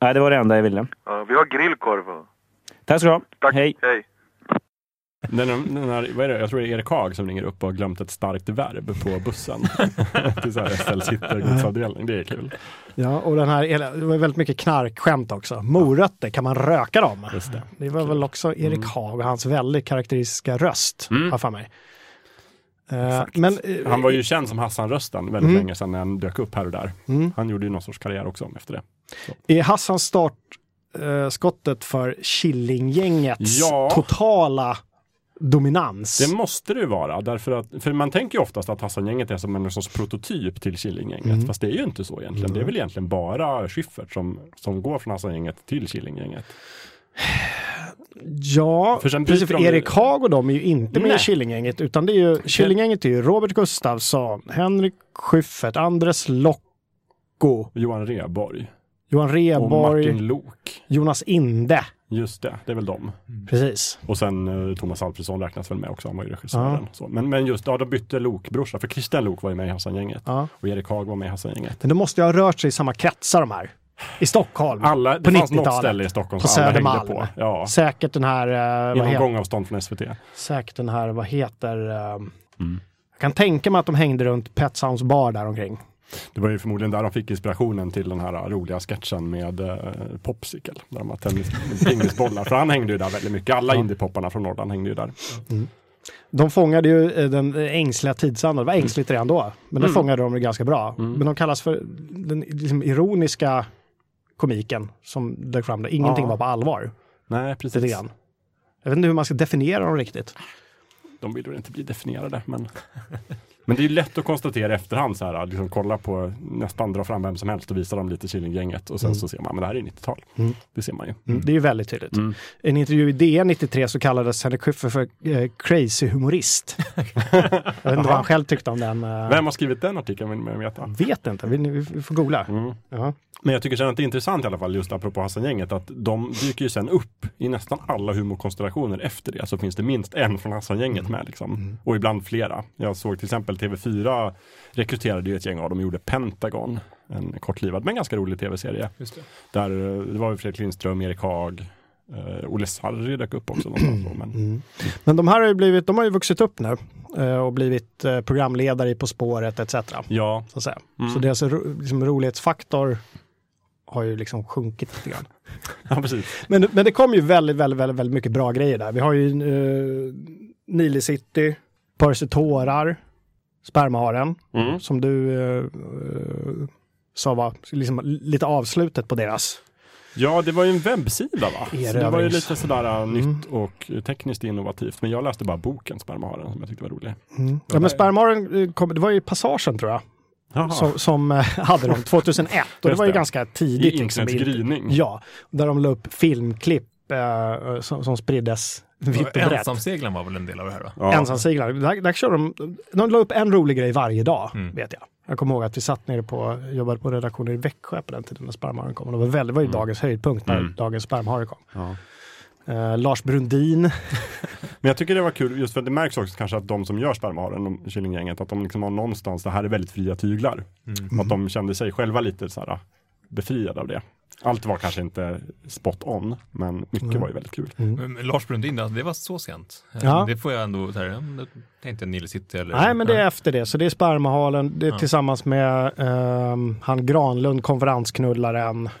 Nej, det var det enda jag ville. Ja, vi har grillkorv. Tack så du ha. Tack. Hej. Hej. Den, den här, vad är det? Jag tror det är Erik Haag som ringer upp och har glömt ett starkt verb på bussen. Till så här SLs hittegodsavdelning. Det är kul. Ja, och den här, det var väldigt mycket knarkskämt också. Morötter, kan man röka dem? Just det. Det var väl också Erik Haag och hans väldigt karaktäristiska röst, har jag för mig. Eh, men, eh, Han var ju känd som Hassan-rösten väldigt Mm. länge sedan när han dök upp här och där. Mm. Han gjorde ju någon sorts karriär också efter det. Är Hassans start eh, skottet för Killinggängets Ja. totala dominans? Det måste det ju vara, därför att, för man tänker ju oftast att Hassan-gänget är som en sorts prototyp till Killinggänget, Mm. fast det är ju inte så egentligen. Det är väl egentligen bara Schyffert som, som går från Hassan-gänget till Killinggänget. Ja, För sen precis. För de- Erik Haag och de är ju inte med i Nej. Killinggänget, utan det är ju, Killinggänget är ju Robert Gustafsson, Henrik Schyffert, Andres Locko, Johan Rheborg Johan och Rheborg, Martin Lok. Jonas Inde. Just det, det är väl dem. Precis. Och sen eh, Thomas Alfredsson räknas väl med också, han var ju regissören. Ja. Så. Men, men just, ja, de bytte Lok-brorsa, för Christian Lok var ju med i Hassan-gänget. Ja. Och Erik Haag var med i Hassan-gänget. Men det måste ju ha rört sig i samma kretsar de här. I Stockholm. Alla, det på fanns något 90-talet. ställe i Stockholm På som alla hängde på. Ja, Säkert den här, vad inom gångavstånd från SVT. säkert den här, vad heter, eh, Mm. jag kan tänka mig att de hängde runt Pet Sounds bar där omkring. Det var ju förmodligen där de fick inspirationen till den här roliga sketchen med eh, Popsicle. Där de har tennis, pingisbollar. För han hängde ju där väldigt mycket. Alla indiepopparna från Norrland hängde ju där. De fångade ju eh, den ängsliga tidsandan, det var ängsligt redan då, men Mm. då fångade de det ganska bra. Men de kallas för den liksom, ironiska komiken som dök fram där ingenting Ja. var på allvar. Nej, Lite precis. grann. Jag vet inte hur man ska definiera dem riktigt. De vill väl inte bli definierade, men... Men det är lätt att konstatera i efterhand så här, liksom kolla på, nästan dra fram vem som helst och visa dem lite Killinggänget och sen Mm. så ser man, men det här är 90-tal. Mm. Det ser man ju. Mm. Det är ju väldigt tydligt. Mm. En intervju i DN 93 så kallades Henrik Schyffert för eh, crazy humorist. jag vet inte vad han själv tyckte om den. eh, Vem har skrivit den artikeln vill man veta. Vet inte, vi, vi, vi får googla. Mm. Men jag tycker sen att det är intressant i alla fall, just apropå Hassan-gänget, att de dyker ju sen upp i nästan alla humorkonstellationer efter det. Så finns det minst en från Hassan-gänget med liksom. Och ibland flera. Jag såg till exempel TV4 rekryterade ju ett gäng av dem och gjorde Pentagon. En kortlivad men ganska rolig tv-serie. Där eh, det var Fredrik Lindström, Erik Haag, eh, Olle Sarri dök upp också någonstans. Men, Mm. Men de här har ju, blivit, de har ju vuxit upp nu eh, och blivit eh, programledare i På spåret etc. ja, Så, att. Mm. så deras ro, liksom, rolighetsfaktor har ju liksom sjunkit lite grann. ja, precis. Men, men det kom ju väldigt, väldigt, väldigt, väldigt mycket bra grejer där. Vi har ju uh, Nile City, Percy Tårar, Spermaharen, Mm. som du eh, eh, sa var liksom lite avslutet på deras Ja, det var ju en webbsida va? Så det var ju lite sådär äh, Mm. nytt och tekniskt innovativt. Men jag läste bara boken Spermaharen som jag tyckte var rolig. Mm. Ja, men spermaharen, eh, kom, det var ju Passagen tror jag. Som, som eh, hade dem 2001 och det var ju det. ganska tidigt. I liksom, i- gryning. Ja, där de la upp filmklipp eh, som, som spriddes Ensamseglaren var väl en del av det här va? Ja. Ensamseglare. Där, där kör de, de la upp en rolig grej varje dag, Mm. vet jag. Jag kommer ihåg att vi satt nere på, jobbade på redaktionen i Växjö på den tiden när spermaharen kom. Och Det var, väldigt, var ju dagens höjdpunkt när Mm. dagens spermahare kom. Ja. Eh, Lars Brundin, Men jag tycker det var kul just för att det märks också kanske att de som gör spermaharen, de Killinggänget, att de liksom har någonstans, det här är väldigt fria tyglar. Mm. Att de kände sig själva lite så här befriade av det. Allt var kanske inte spot on, men mycket Mm. var ju väldigt kul. Men Lars Brundin, alltså, det var så sent. Eh, Ja. Det får jag ändå, så här, tänkte Nile City eller... Nej, men det är efter det. Så det är spermahalen det är Ja. tillsammans med ehm, han Granlund, konferensknullaren.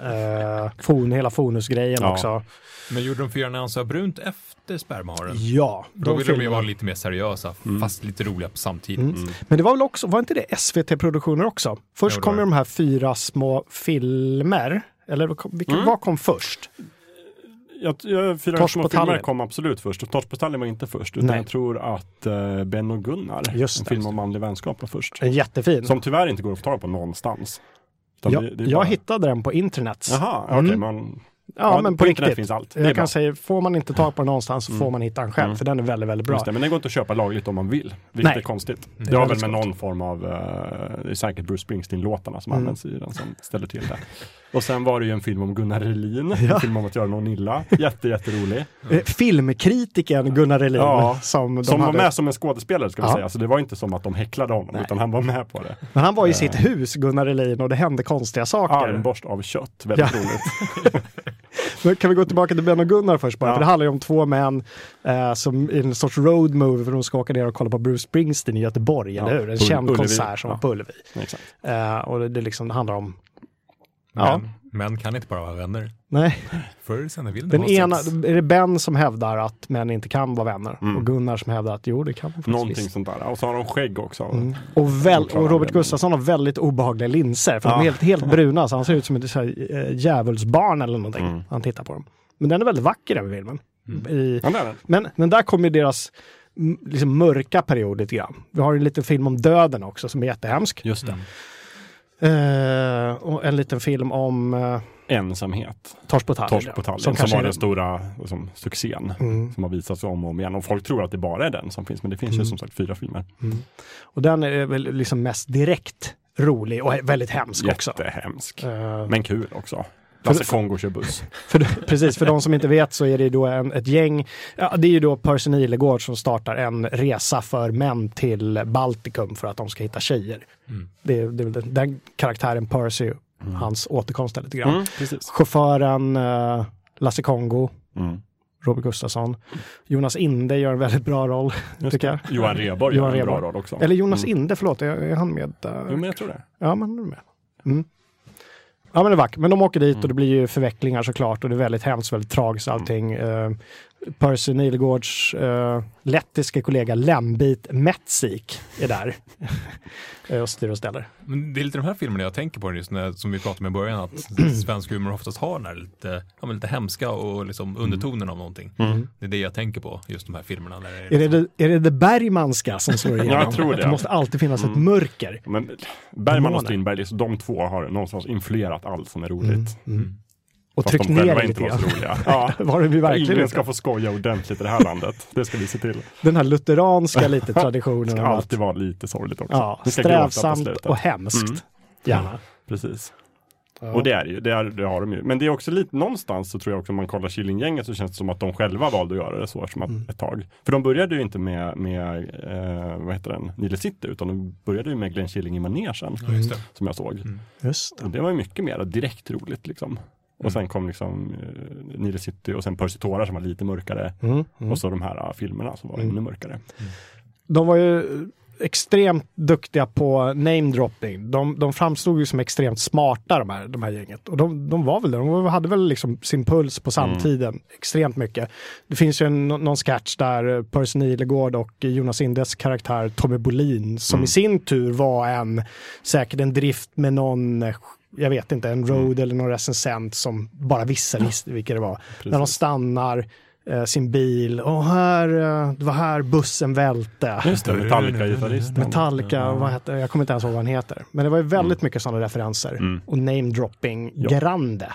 Uh, fon, hela Fonus-grejen Ja. också. Men gjorde de fyra nyanser brunt efter spermaharen? Ja, Då ville de ju vara lite mer seriösa, Mm. fast lite roliga på samtidigt. Mm. Men det var väl också, var inte det SVT-produktioner också? Först kom ju de här fyra små filmer. Eller vad kom- vilken, Mm. vad kom först? Jag, jag, fyra Torsk små på filmer kom absolut först. Och Torsk på tallen var inte först. Utan Nej. jag tror att uh, Ben och Gunnar, Just en det. film om manlig vänskap var först. En jättefin. Som tyvärr inte går att få tag på någonstans. Jag, det- det jag bara- hittade den på internet. Jaha, okej. Mm. man... Ja, men på, internet riktigt. finns allt. Jag kan bra. säga, får man inte tag på den någonstans så Mm. får man hitta den själv. Mm. För den är väldigt, väldigt bra. Det, men den går inte att köpa lagligt om man vill. Vilket Nej. är konstigt. Det Det, är har väl med någon form av, eh, det är säkert Bruce Springsteen-låtarna som Mm. används i den som ställer till det. Och sen var det ju en film om Gunnar Relin, Ja. en film om att göra någon illa. Jätte, jätterolig. Eh, Filmkritiken Gunnar Relin. Ja, som de Som var hade. med som en skådespelare ska vi Ja. säga. Så det var inte som att de häcklade honom, Nej. utan han var med på det. Men han var i Eh. sitt hus, Gunnar Relin, och det hände konstiga saker. Armborst av kött, väldigt Ja. roligt. Men kan vi gå tillbaka till Ben och Gunnar först bara? Ja. För det handlar ju om två män eh, som i en sorts road movie för de ska åka ner och kolla på Bruce Springsteen i Göteborg, Ja, eller hur? En på känd Ullevi. konsert som Ja. var på Ullevi. Exakt. Eh, och det, det liksom handlar om... Ja. Men, män kan inte bara vara vänner. Nej, Förr eller senare vill de den ha ena, sex. är det Ben som hävdar att män inte kan vara vänner Mm. och Gunnar som hävdar att jo, det kan man faktiskt Någonting visst. sånt där. Och så har de skägg också. Mm. Och, väl, och Robert. Gustafsson har väldigt obehagliga linser. För de Ja. är helt, helt bruna, så han ser ut som ett så här, äh, djävulsbarn eller någonting. Mm. Han tittar på dem. Men den är väldigt vacker den filmen. I, Ja, den. men, men där kommer deras liksom, mörka period lite grann. Vi har en liten film om döden också som är jättehemsk. Just det. Eh, och en liten film om uh, Ensamhet. Torsk på tallen. Torsk på tallen, Som som, kanske var är den stora liksom, succén. Mm. Som har visats om och om igen. Och folk tror att det bara är den som finns, men det finns ju Mm. som sagt fyra filmer. Och den är väl liksom mest direkt rolig och väldigt hemsk också. Jättehemsk. Eh, Men kul också. Lasse Kongo kör buss. För, precis, för de som inte vet så är det då en, ett gäng, ja, det är ju då Percy Nilegård som startar en resa för män till Baltikum för att de ska hitta tjejer. Mm. Det, är- den karaktären Percy, hans återkomst lite grann. Mm, precis. Chauffören eh, Lasse Kongo, Mm. Robert Gustafsson. Jonas Inde gör en väldigt bra roll, Just tycker jag. Johan Rheborg gör en bra Rheborg. roll också. Eller Jonas Mm. Inde, förlåt, är, är han med? där? Jo, men jag tror det. Ja, men är med. Mm. Ja, men det är vackert. Men de åker dit Mm. och det blir ju förvecklingar såklart och det är väldigt hemskt, väldigt tragiskt allting. Uh, Percy Nilegårds uh, lettiske kollega Lembit Metsik är där Eh, och styr och ställer. Men det är lite de här filmerna jag tänker på just när, som vi pratade om i början, att svensk humor oftast har den här lite, ja, lite hemska och liksom undertonen av någonting. Mm. Det är det jag tänker på, just de här filmerna. Där det är Är det, det, är det det Bergmanska som slår igenom? Jag tror det. Det måste alltid finnas ett Mm. mörker. Men Bergman och Strindberg, liksom, de två har någonstans influerat allt som är roligt. Mm. Och Fast tryckt de ner det inte var så grann. roliga. Ja. Var det vi verkligen Ingen ska få skoja ordentligt i det här landet. Det ska vi se till. Den här lutheranska lite Det traditionen. ska av att- alltid vara lite sorgligt också. Ja, strävsamt och hemskt. Mm. Gärna. Precis. Ja. Och det är det ju, det, är, det har de ju. Men det är också lite, någonstans så tror jag också om man kollar Killinggänget så känns det som att de själva valde att göra det så som att, Mm. ett tag. För de började ju inte med, med eh, vad heter den, Nile City utan de började ju med Glenn Killing i manegen det. som jag såg. Mm. Just det. Och det var ju mycket mer direkt roligt liksom. Och sen kom liksom eh, Nile City och sen Percy Tårar som var lite mörkare. Mm. Mm. Och så de här eh, filmerna som var Mm. ännu mörkare. De var ju extremt duktiga på namedropping. De, de framstod ju som extremt smarta de här, de här gänget. Och de, de var väl det. De hade väl liksom sin puls på samtiden extremt mycket. Det finns ju en, någon sketch där Percy Nilegård och Jonas Indes karaktär Tommy Bolin som Mm. i sin tur var en, säkert en drift med någon eh, jag vet inte, en road eller någon recensent som bara vissa visste vilka det var. När de stannar eh, sin bil och här, eh, det var här bussen välte. Just det, Metallica-gitarristen. Metallica, vad heter, jag kommer inte ens ihåg vad han heter. Men det var ju väldigt mycket sådana referenser. Mm. Och namedropping Ja. grande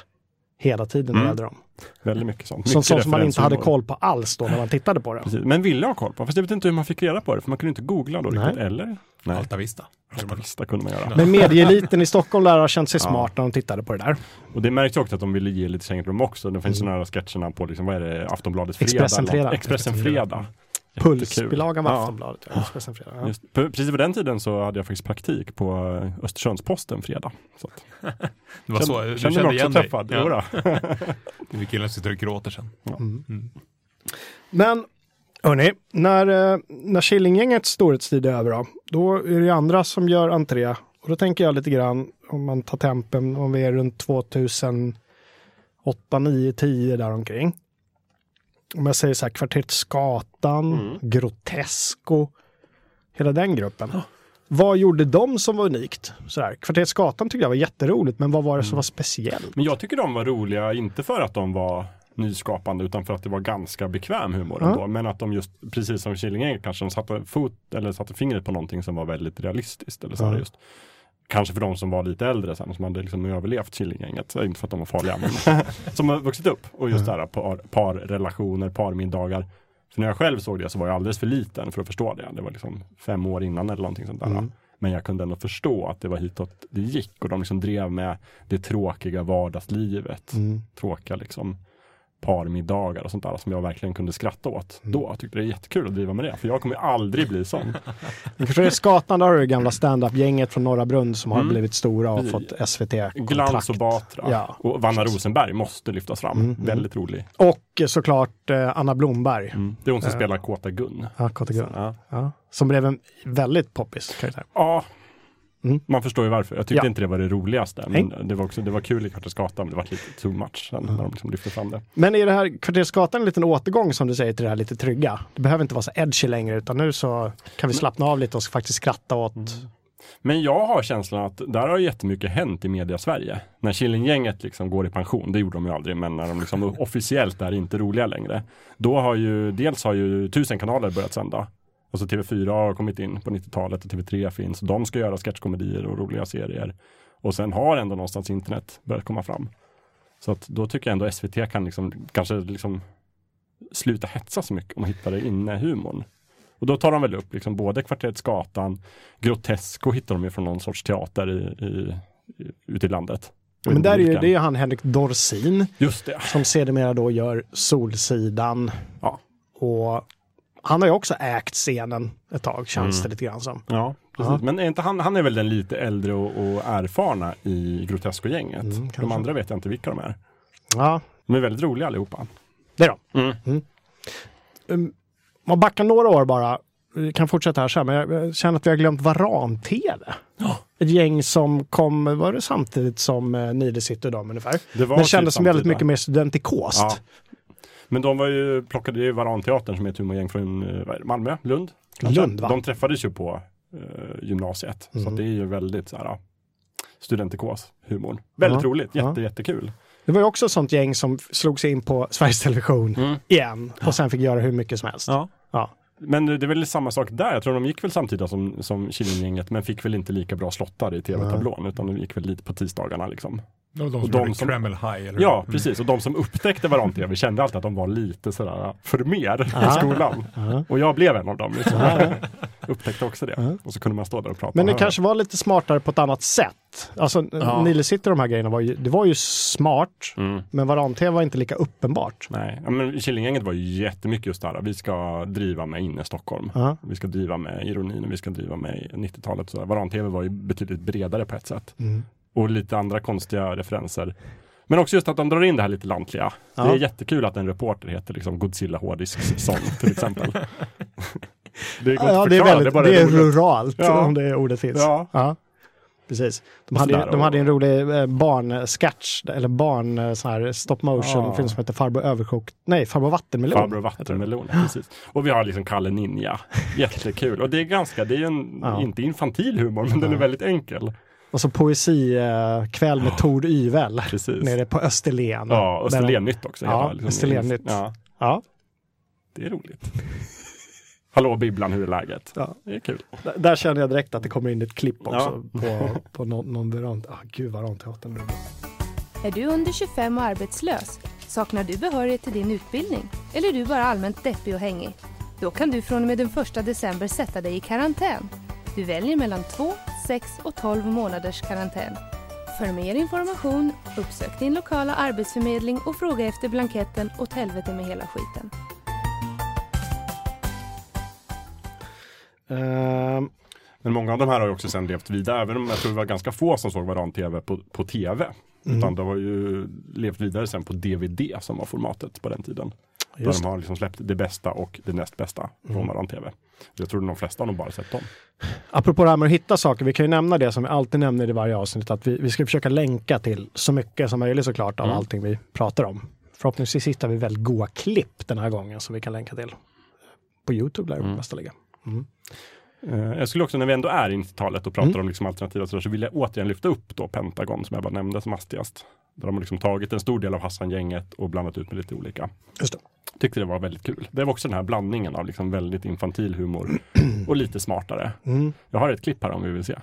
hela tiden när det Mm. gällde dem. Väldigt mycket sånt. Som, Mycket sånt som man inte hade koll på alls då när man tittade på det. Precis. Men ville ha koll på, fast jag vet inte hur man fick reda på det, för man kunde inte googla då Nej. riktigt, eller? Nej. Alta Vista. Alta Vista kunde man göra. Men medieeliten i Stockholm lär ha känt sig Ja. smart när de tittade på det där. Och det märks också att de ville ge lite svängrum också. Det finns mm. sådana här sketcherna på, liksom, vad är det, Aftonbladets fredag? Expressen Fredag. Expressen Fredag. Pulsbilagan var Ja. Aftonbladet. Ja. Expressen Fredag, ja. Just, precis på den tiden så hade jag faktiskt praktik på eh, Östersundsposten fredag. Så att, Det var så, Kände- du kände kände mig igen dig? träffad. Ja. Det är killen som sitter och gråter sen. Mm. Men hörni, när, eh, när Killinggängets storhetstid är över då, då är det andra som gör entré. Och då tänker jag lite grann, om man tar tempen, om vi är runt 2008, 9, 10 däromkring. Om jag säger så här, Kvarteret Skatan, Mm. Grotesco, hela den gruppen. Vad gjorde de som var unikt? Så här, Kvarteret Skatan tyckte jag var jätteroligt, men vad var det som var speciellt? Men jag tycker de var roliga, inte för att de var nyskapande utan för att det var ganska bekväm humor ändå. Men att de just, precis som Killinggänget kanske, de satte fot eller satte fingret på någonting som var väldigt realistiskt. Eller så Ja. just. Kanske för de som var lite äldre sen, som hade liksom överlevt Killinggänget. Inte för att de var farliga, men som har vuxit upp. Och just det här par, parrelationer, parmiddagar. För när jag själv såg det så var jag alldeles för liten för att förstå det. Det var liksom fem år innan eller någonting sånt där. Mm. Men jag kunde ändå förstå att det var hitåt det gick och de liksom drev med det tråkiga vardagslivet. Mm. Tråkiga liksom parmiddagar och sånt där som jag verkligen kunde skratta åt. Mm. Då Jag tyckte det är jättekul att driva med det, för jag kommer ju aldrig bli sån. I Kvarteret Skatan där har det gamla stand-up-gänget från Norra Brunn som har Mm. blivit stora och fått SVT-kontrakt. Glans och Batra. Ja, och Vanna Rosenberg måste lyftas fram. Mm, mm. Väldigt rolig. Och såklart eh, Anna Blomberg. Mm. Det är hon som Eh, spelar Kåta Gun. Ja, Kåta Gun. Så, ja. Ja, som blev en väldigt poppis karaktär. Ja, Mm. man förstår ju varför. Jag tyckte Ja. inte det var det roligaste. Men Nej. det var, också, det var kul i Kvarteret Skatan, men det var lite too much sen när de liksom lyfte fram det. Men är det här Kvarteret Skatan en liten återgång som du säger till det här lite trygga? Det behöver inte vara så edgy längre utan nu så kan vi slappna av lite och faktiskt skratta åt Men jag har känslan att där har jättemycket hänt i media Sverige. När Killinggänget liksom går i pension, det gjorde de ju aldrig, men när de liksom officiellt är inte roliga längre. Då har ju, dels har ju tusen kanaler börjat sända. Alltså TV4 har kommit in på 90-talet och TV3 finns. De ska göra sketchkomedier och roliga serier. Och sen har ändå någonstans internet börjat komma fram. Så att då tycker jag ändå SVT kan liksom, kanske liksom sluta hetsa så mycket om att hitta det inne humorn. Och då tar de väl upp liksom både Kvarteret Skatan, Grotesco hittar de ju från någon sorts teater i, i, i, ute i landet. Men där är ju, det är han Henrik Dorsin Just det. som sedermera då gör Solsidan. Ja. Och han har ju också ägt scenen ett tag känns Mm. det lite grann som. Ja, precis. Ja. Men är inte han, han är väl den lite äldre och, och erfarna i Grotesco-gänget. Mm, de andra vet jag inte vilka de är. Ja, De är väldigt roliga allihopa. det är de. Mm. Um, om man backar några år bara, vi kan fortsätta här sen, men jag jag känner att vi har glömt Varan-TV. Ett gäng som kom, var det samtidigt som eh, Nile sitter idag ungefär? Det var Men typ kändes som väldigt mycket mer studentikost. Ja. Men de var ju, plockade ju Varanteatern som är ett humorgäng från eh, Malmö, Lund. kanske. Lund, va? De träffades ju på eh, gymnasiet. Så Mm. att det är ju väldigt så här studentikos humorn. Väldigt Ja, roligt, ja. jätte, jättekul. Det var ju också ett sånt gäng som slog sig in på Sveriges Television Mm. igen och sen fick göra hur mycket som helst. Ja. Ja. Men det är väl samma sak där. Jag tror de gick väl samtidigt som, som Killinggänget men fick väl inte lika bra slottar i tv-tablån utan de gick väl lite på tisdagarna liksom. Och de Och som de gjorde som- Kreml High, eller? Ja, Mm. precis. Och de som upptäckte Varan-TV kände alltid att de var lite sådär för mer i Ja. skolan. Ja. Och jag blev en av dem. Liksom. Ja. Upptäckte också det. Och så kunde man stå där och prata. Men det och kanske var lite smartare på ett annat sätt. Alltså Ja. Nile City och de här grejerna var ju, det var ju smart, Mm. men Varan-TV var inte lika uppenbart. Nej, ja, men Killinggänget var ju jättemycket just där. Vi ska driva med inne Stockholm. Ja. Vi ska driva med ironin och vi ska driva med 90-talet. Så Varan-TV var ju betydligt bredare på ett sätt. Mm. Och lite andra konstiga referenser. Men också just att de drar in det här lite lantliga. Ja. Det är jättekul att en reporter heter liksom Godzilla Hårdisks son till exempel. det går Ja, det är, väldigt, det är ordet. ruralt Ja. om det ordet finns. Ja. Precis. De hade, ju- de hade ju en rolig eh, barnsketch, eller barn eh, så här stop motion Ja. film som heter Farbror Överkokt. Nej, Farbror Vattenmelon. Farbror Vattenmelon, precis. Och vi har liksom Kalle Ninja. Jättekul. Och det är ganska, det är en, Ja. inte infantil humor, men den är väldigt enkel. Och så poesikväll med Tord Yvel Precis. nere på Österlen. Ja, Österlen-nytt också. Ja, liksom, Österlen-nytt. Ja, Ja, det är roligt. Hallå Bibblan, hur är läget? Ja. Det är kul. där, där känner jag direkt att det kommer in ett klipp också Ja. på, på någon, någon verand. Ah, gud vad Ranteatern är bra. Är du under 25 och arbetslös? Saknar du behörighet till din utbildning? Eller är du bara allmänt deppig och hängig? Då kan du från och med den 1 december sätta dig i karantän. Du väljer mellan 2, 6 och 12 månaders karantän. För mer information, uppsök din lokala arbetsförmedling och fråga efter blanketten åt helvete med hela skiten. Men många av de här har ju också sen levt vidare, även om jag tror det var ganska få som såg varann-tv på, på tv. Mm. Utan det har ju levt vidare sen på DVD som var formatet på den tiden. Där Just de har liksom släppt det bästa och det näst bästa från Mm. varann-tv. Jag tror de flesta har nog bara sett dem. Apropå det här med att hitta saker, vi kan ju nämna det som vi alltid nämner i varje avsnitt, att vi, vi ska försöka länka till så mycket som möjligt såklart av Mm. allting vi pratar om. Förhoppningsvis hittar vi väldigt goda klipp den här gången som vi kan länka till. På Youtube lär det Mm. mesta ligga. Mm. Eh, Jag skulle också, när vi ändå är i 90-talet och pratar Mm. om liksom alternativa sådär, så vill jag återigen lyfta upp då Pentagon som jag bara nämnde som hastigast. Där de har liksom tagit en stor del av Hassan-gänget och blandat ut med lite olika. Just det. Tyckte det var väldigt kul. Det var också den här blandningen av liksom väldigt infantil humor och lite smartare. Mm. Jag har ett klipp här om vi vill se.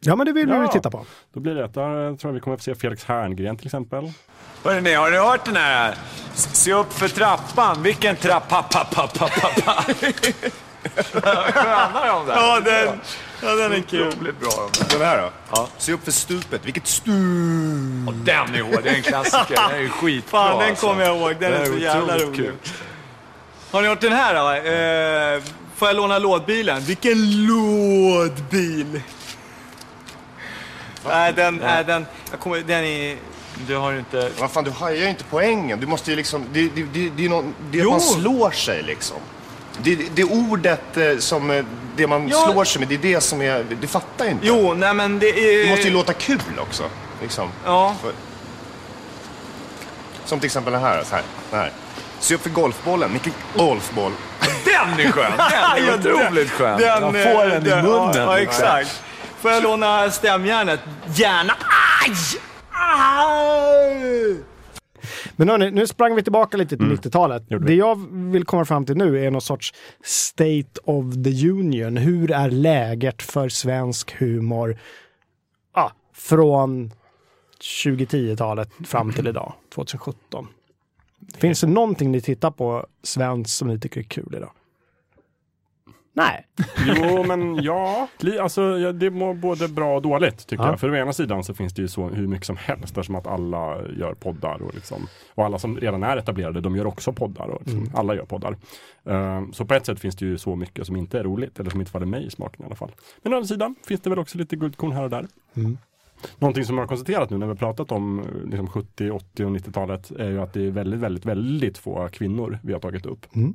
Ja, men det vill vi Ja. ju titta på. Då blir det ett, där tror jag vi kommer att få se Felix Herngren till exempel. Hörrni, har ni hört den här? Se upp för trappan. Vilken trappa? Pa, pa, pa, pa, pa. Sköna de där. Ja, den, ja, den är kul. Otroligt bra de där. Den här då? Ja. Se upp för stupet. Vilket stup! Och den är hård. Det är en klassiker. Den är skitbra. Fan, den alltså. kommer jag ihåg. Den är så jävla rolig. kul. Har ni hört den här då? Eh, får jag låna lådbilen? Vilken lådbil! Nej, den, nej, den, jag kommer, den är... Du har ju inte... Vad fan, du hajar ju inte poängen. Du måste ju liksom... Det, det, det, det är, någon, det är Jo. att man slår sig liksom. Det, det ordet eh, som... eh, Det man Ja. slår sig med, det är det som är... Du fattar inte. Jo, nej men det är... Det måste ju låta kul också. Liksom. Ja. För, som till exempel den här. Så här, den här. Se upp för golfbollen. Vilken golfboll. Den är skön. Den är otroligt skön. Den, Man eh, får den i den- munnen. Ja, ja, exakt. Får jag låna stämjärnet? Gärna. Aj! Aj! Men hörni, nu sprang vi tillbaka lite till Mm. 90-talet. Det jag vill komma fram till nu är någon sorts State of the Union. Hur är läget för svensk humor ah, från 2010-talet fram till idag, 2017? Finns det någonting ni tittar på svenskt som ni tycker är kul idag? Nej. Jo, men ja. Alltså, ja, det mår både bra och dåligt tycker Ja. jag. För å ena sidan så finns det ju så hur mycket som helst eftersom att alla gör poddar och, liksom, och alla som redan är etablerade, de gör också poddar och liksom, Mm. alla gör poddar. Ehm, så på ett sätt finns det ju så mycket som inte är roligt eller som inte faller mig i smaken i alla fall. Men å andra sidan finns det väl också lite guldkorn här och där. Mm. Någonting som jag har konstaterat nu när vi har pratat om eh, liksom 70, 80 och 90-talet är ju att det är väldigt, väldigt, väldigt få kvinnor vi har tagit upp. Mm.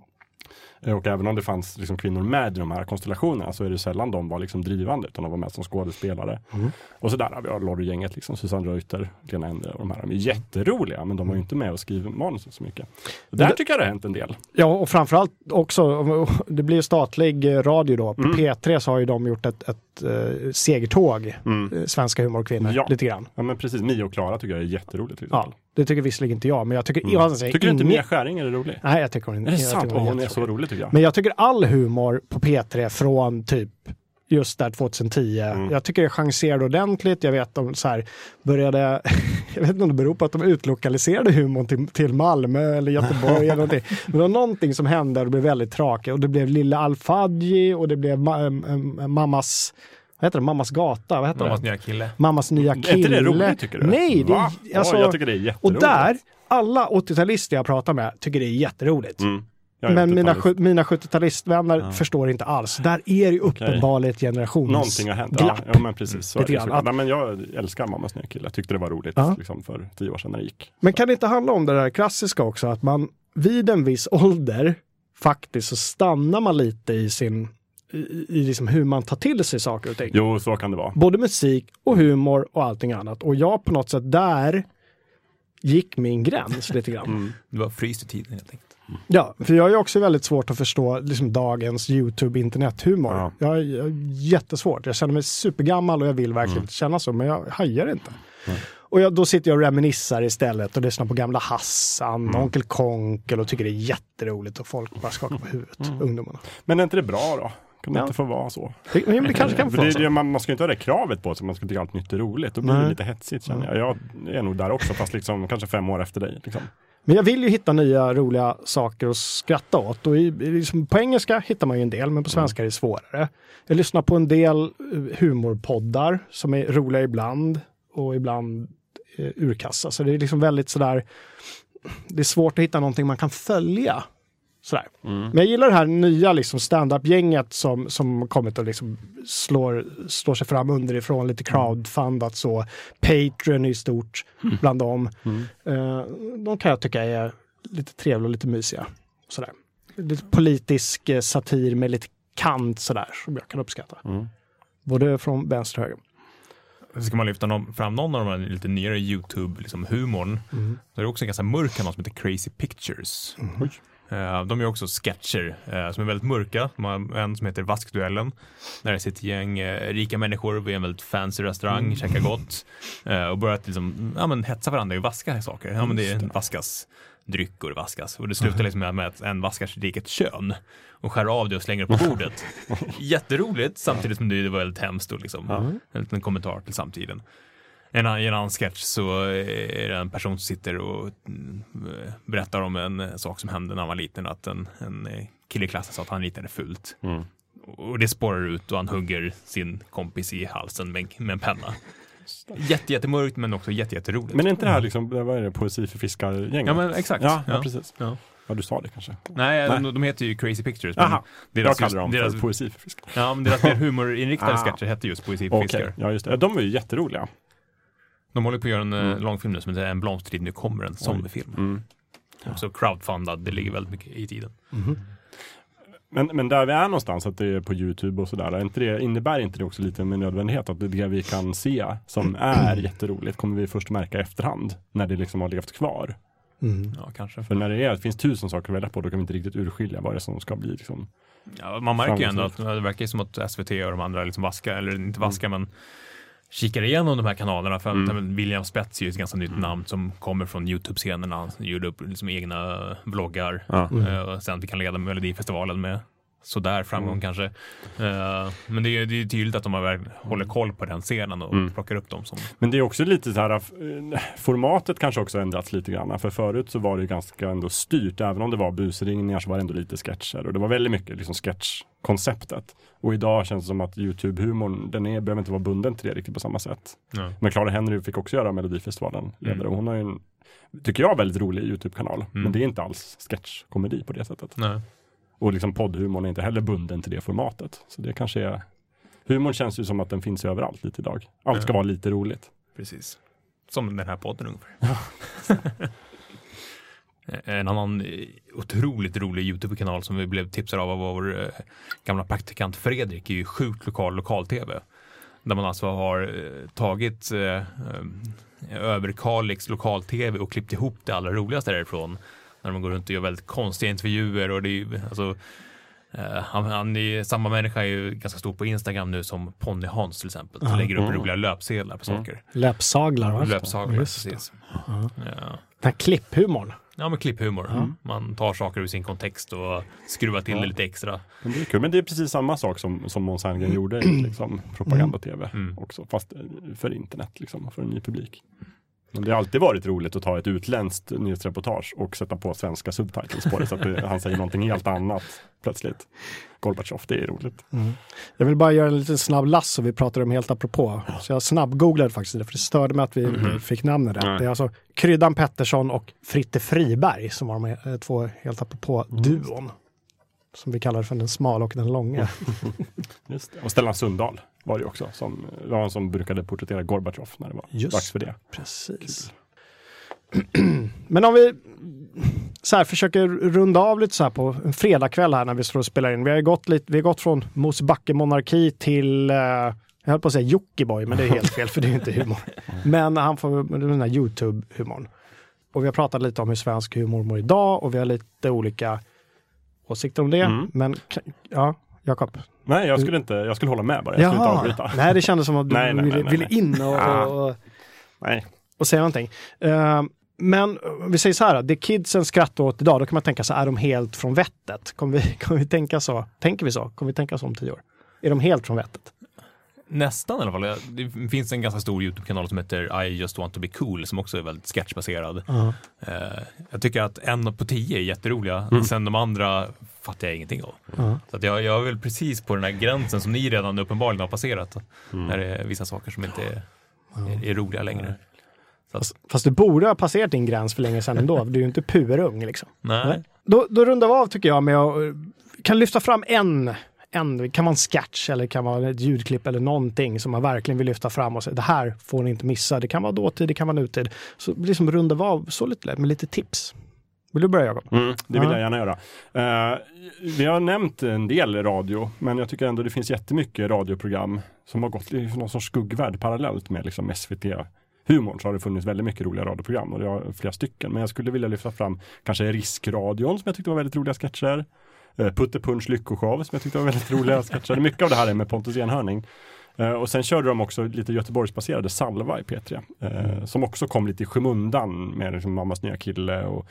Eh, Och även om det fanns liksom kvinnor med i de här konstellationerna så är det sällan de var liksom drivande utan de var med som skådespelare. Mm. Och sådär har vi har Lorry-gänget, liksom, Susanne Reuter, Lena Endre och de här. De är jätteroliga men de var ju inte med och skriver manuset så mycket. Och där det- tycker jag det har hänt en del. Ja, och framförallt också, det blir ju statlig eh, radio då. På Mm. P3 så har ju de gjort ett, ett uh, segertåg, eh, svenska humorkvinnor, Mm. Ja. lite grann. Ja men precis, Mia och Klara tycker jag är jätteroligt. Till exempel. Ja, det tycker visserligen inte jag, men jag tycker... Mm. Jag säger Tycker du inte Mia Skäring är rolig? Nej, jag tycker hon Är det jag sant? tycker Åh, hon är så rolig tycker jag. Men jag tycker all humor på P3 från typ just där 2010. Mm. Jag tycker det chanserade ordentligt. Jag vet de så här började, jag vet inte om det beror på att de utlokaliserade humorn till, till Malmö eller Göteborg eller någonting. Men det var någonting som hände och det blev väldigt tråkigt. Och det blev Lilla Alfadji och det blev ma äm, Mammas vad heter det? Mammas gata? Vad heter Mammas det? nya kille. Mammas nya Är kille. inte det roligt, tycker du? Nej, det Va? är, alltså, Ja, jag tycker det är Och jätteroligt. där, alla 80-talister jag pratar med tycker det är jätteroligt. Mm. Är Men mina, 80-talist. sju- mina 70-talistvänner Ja. förstår inte alls. Där är det uppenbarligen ett generations Någonting har hänt. Ja, ja men precis. Så, Lite är grann. Att- Nej, men jag älskar Mammas nya kille. Jag tyckte det var roligt Ja. liksom, för tio år sedan när det gick. Men kan det inte handla om det där klassiska också, att man vid en viss ålder faktiskt så stannar man lite i sin, i, i liksom hur man tar till sig saker och ting. Jo, så kan det vara. Både musik och humor och allting annat. Och jag på något sätt där gick min gräns lite grann. Mm. Du var fryst i tiden helt enkelt. Ja, för jag är också väldigt svårt att förstå liksom, dagens YouTube internethumor. Jag är jag är jättesvårt. Jag känner mig supergammal och jag vill verkligen inte känna så, men jag hajar inte. Och jag, då sitter jag och reminissar istället och lyssnar på gamla Hassan, Onkel Konkel och tycker det är jätteroligt och folk bara skakar på huvudet, ungdomarna. Men är inte det bra då? Kan det Ja. inte få vara så? Det, men det kanske kan få det, så. det, man, man ska inte ha det kravet på sig, man ska tycka allt nytt är roligt. Då blir det Nej. lite hetsigt känner jag. Jag är nog där också, fast liksom kanske fem år efter dig. Liksom. Men jag vill ju hitta nya roliga saker att skratta åt. Och i, liksom, på engelska hittar man ju en del, men på svenska är det svårare. Jag lyssnar på en del eh, humorpoddar som är roliga ibland och ibland eh, urkassa. Så det är liksom väldigt sådär, det är svårt att hitta någonting man kan följa. Sådär. Men jag gillar det här nya liksom stand-up-gänget som, som kommit och liksom slår, slår sig fram underifrån, lite crowdfundat så. Patreon är stort bland dem. Eh, de kan jag tycka är lite trevliga och lite mysiga. Sådär. Lite politisk eh, satir med lite kant sådär som jag kan uppskatta. Både från vänster och höger. Ska man lyfta någon, fram någon av de här lite nyare YouTube-humorn liksom, humorn, Mm. så är det också en ganska mörk kanal som heter Crazy Pictures. Eh, de gör också sketcher eh, som är väldigt mörka. De har en som heter Vaskduellen. Där det sitter ett gäng eh, rika människor vid en väldigt fancy restaurang, Mm. käkar gott eh, och börjar att liksom, ja, men hetsa varandra och vaska saker. Ja, men det Just vaskas dryck och det vaskas. Och det slutar liksom med att en vaskar sitt eget kön och skär av det och slänger det på bordet. Jätteroligt samtidigt som det var väldigt hemskt och liksom, en liten kommentar till samtiden. En i en annan sketch så är det en person som sitter och mm, berättar om en sak som hände när han var liten, att en, en kille i klassen sa att han ritade fult. Och det spårar ut och han hugger sin kompis i halsen med, med en penna. Jätte, jättemörkt men också jätte, jätteroligt. Men är inte det här liksom, vad är det, poesi för fiskar-gänget? Ja men exakt. Ja, ja. Ja. precis. Ja. Ja, du sa det kanske. Nej, Nej. De, de heter ju Crazy Pictures. men Aha. Jag kallar dem för poesi för fiskar. Ja, men deras mer humorinriktade Ah. sketcher hette just Poesi för Okej, fiskar. ja just det. De är ju jätteroliga. De håller på att göra en Mm. mm. långfilm nu som heter En blomstertid nu kommer en zombiefilm. Mm. Också crowdfundad, det ligger väldigt mycket i tiden. Men, men där vi är någonstans, att det är på YouTube och sådär, är inte det, innebär inte det också lite med nödvändighet att det, det vi kan se som är jätteroligt kommer vi först märka i efterhand när det liksom har levt kvar? Mm. Ja, kanske. För när det, är, det finns tusen saker att välja på, då kan vi inte riktigt urskilja vad det är som ska bli liksom. Ja, man märker ju ändå att det verkar som att SVT och de andra liksom vaskar, eller inte vaskar men kikar igenom de här kanalerna. För Mm. att, men William Spets är ju ett ganska nytt namn som kommer från YouTube-scenen. Han gjorde upp liksom egna vloggar. Ja. Eh, och sen att vi kan leda Melodifestivalen med sådär framgång Mm. kanske. Eh, men det är ju det är tydligt att de har verkligen håller koll på den scenen och Mm. plockar upp dem som Men det är också lite så här, eh, formatet kanske också ändrats lite grann. För förut så var det ju ganska ändå styrt, även om det var busringningar så var det ändå lite sketcher. Och det var väldigt mycket liksom sketchkonceptet. Och idag känns det som att YouTube-humorn, den är, behöver inte vara bunden till det riktigt på samma sätt. Nej. Men Clara Henry fick också göra Melodifestivalen ledare. Mm. Och hon har ju en, tycker jag, väldigt rolig YouTube-kanal. Mm. Men det är inte alls sketchkomedi på det sättet. Nej. Och liksom poddhumorn är inte heller bunden till det formatet. Så det kanske är, humorn känns ju som att den finns överallt lite idag. Allt ska Ja. vara lite roligt. Precis. Som den här podden ungefär. Eh, en annan eh, otroligt rolig YouTube-kanal som vi blev tipsade av av vår eh, gamla praktikant Fredrik är ju Sjukt lokal lokal-tv. Där man alltså har tagit eh, Överkalix lokal-tv och klippt ihop det allra roligaste därifrån. När de går runt och gör väldigt konstiga intervjuer och det är ju, alltså Eh, han, han är, samma människa är ju ganska stor på Instagram nu som Ponny Hans till exempel. Som Ja. lägger upp Mm. roliga löpsedlar på Mm. saker. Läppsaglar va? Löpsaglar, Just precis. Ja. Ja. Den här klipphumorn. ja, men klipphumor. Ja. Man tar saker ur sin kontext och skruvar till Ja. det lite extra. Men det är kul. Men det är precis samma sak som, som Måns Herngren gjorde i liksom, propaganda-tv Mm. också. Fast eh, för internet, liksom, för en ny publik. Men det har alltid varit roligt att ta ett utländskt nyhetsreportage och sätta på svenska subtitles på det så att han säger någonting helt annat plötsligt. Gorbatjov, det är roligt. Mm. Jag vill bara göra en liten snabb lass så vi pratar om helt apropå. Så jag snabbgooglade faktiskt det, för det störde mig att vi inte fick namnet rätt. Det är alltså Kryddan Pettersson och Fritte Friberg som var de eh, två helt apropå-duon. Som vi kallar för den smala och den långa. Just det. Och Stellan Sundahl var det också. Som, var han som brukade porträttera Gorbatjov när det var Just dags för det. Precis. Men om vi så här, försöker runda av lite så här på en fredagkväll här när vi står och spelar in. Vi har gått, lite, vi har gått från Mosebacke-monarki till, eh, jag höll på att säga Jockiboi, men det är helt fel för det är inte humor. Men han får den här YouTube-humorn. och vi har pratat lite om hur svensk humor mår idag och vi har lite olika åsikter om det. Mm. Men ja, Jakob. Nej, jag skulle inte, jag skulle hålla med bara. Jag skulle inte avbryta. Nej, det kändes som att du Nej, nej, ville, nej, ville in och, Ja. och, Nej. och säga någonting. Eh, men vi säger så här, det kidsen skrattar åt idag, då kan man tänka så här, är de helt från vettet? Kommer vi, kommer vi tänka så? Tänker vi så? Kommer vi tänka så om tio år? Är de helt från vettet? Nästan i alla fall. Det finns en ganska stor YouTube-kanal som heter I just want to be cool som också är väldigt sketchbaserad. Ja. Eh, jag tycker att en på tio är jätteroliga. Mm. Sen de andra fattar jag ingenting av. Ja. Så att jag, jag är väl precis på den här gränsen som ni redan uppenbarligen har passerat. Mm. När det är vissa saker som inte är, är, är roliga längre. Så Fast, fast du borde ha passerat din gräns för länge sedan ändå. Du är ju inte purung liksom. nej. Då, då rundar vi av tycker jag med att eh, kan lyfta fram en, en, kan vara en sketch eller kan vara ett ljudklipp eller någonting som man verkligen vill lyfta fram och säga det här får ni inte missa. Det kan vara dåtid, det kan vara nutid. Så liksom rundar vi av så lite lätt med lite tips. Vill du börja Jakob? Mm, det vill Ja. jag gärna göra. Eh, vi har nämnt en del radio, men jag tycker ändå det finns jättemycket radioprogram som har gått i någon sorts skuggvärld parallellt med liksom SVT-humorn. Så har det funnits väldigt mycket roliga radioprogram och det har flera stycken. Men jag skulle vilja lyfta fram kanske Riskradion som jag tyckte var väldigt roliga sketcher. Eh, Putte Punch Lyckoshow som jag tyckte var väldigt roliga sketcher. Mycket av det här är med Pontus Enhörning. Eh, och sen körde de också lite Göteborgsbaserade Salva i P3. Eh, som också kom lite i skymundan med liksom Mammas nya kille och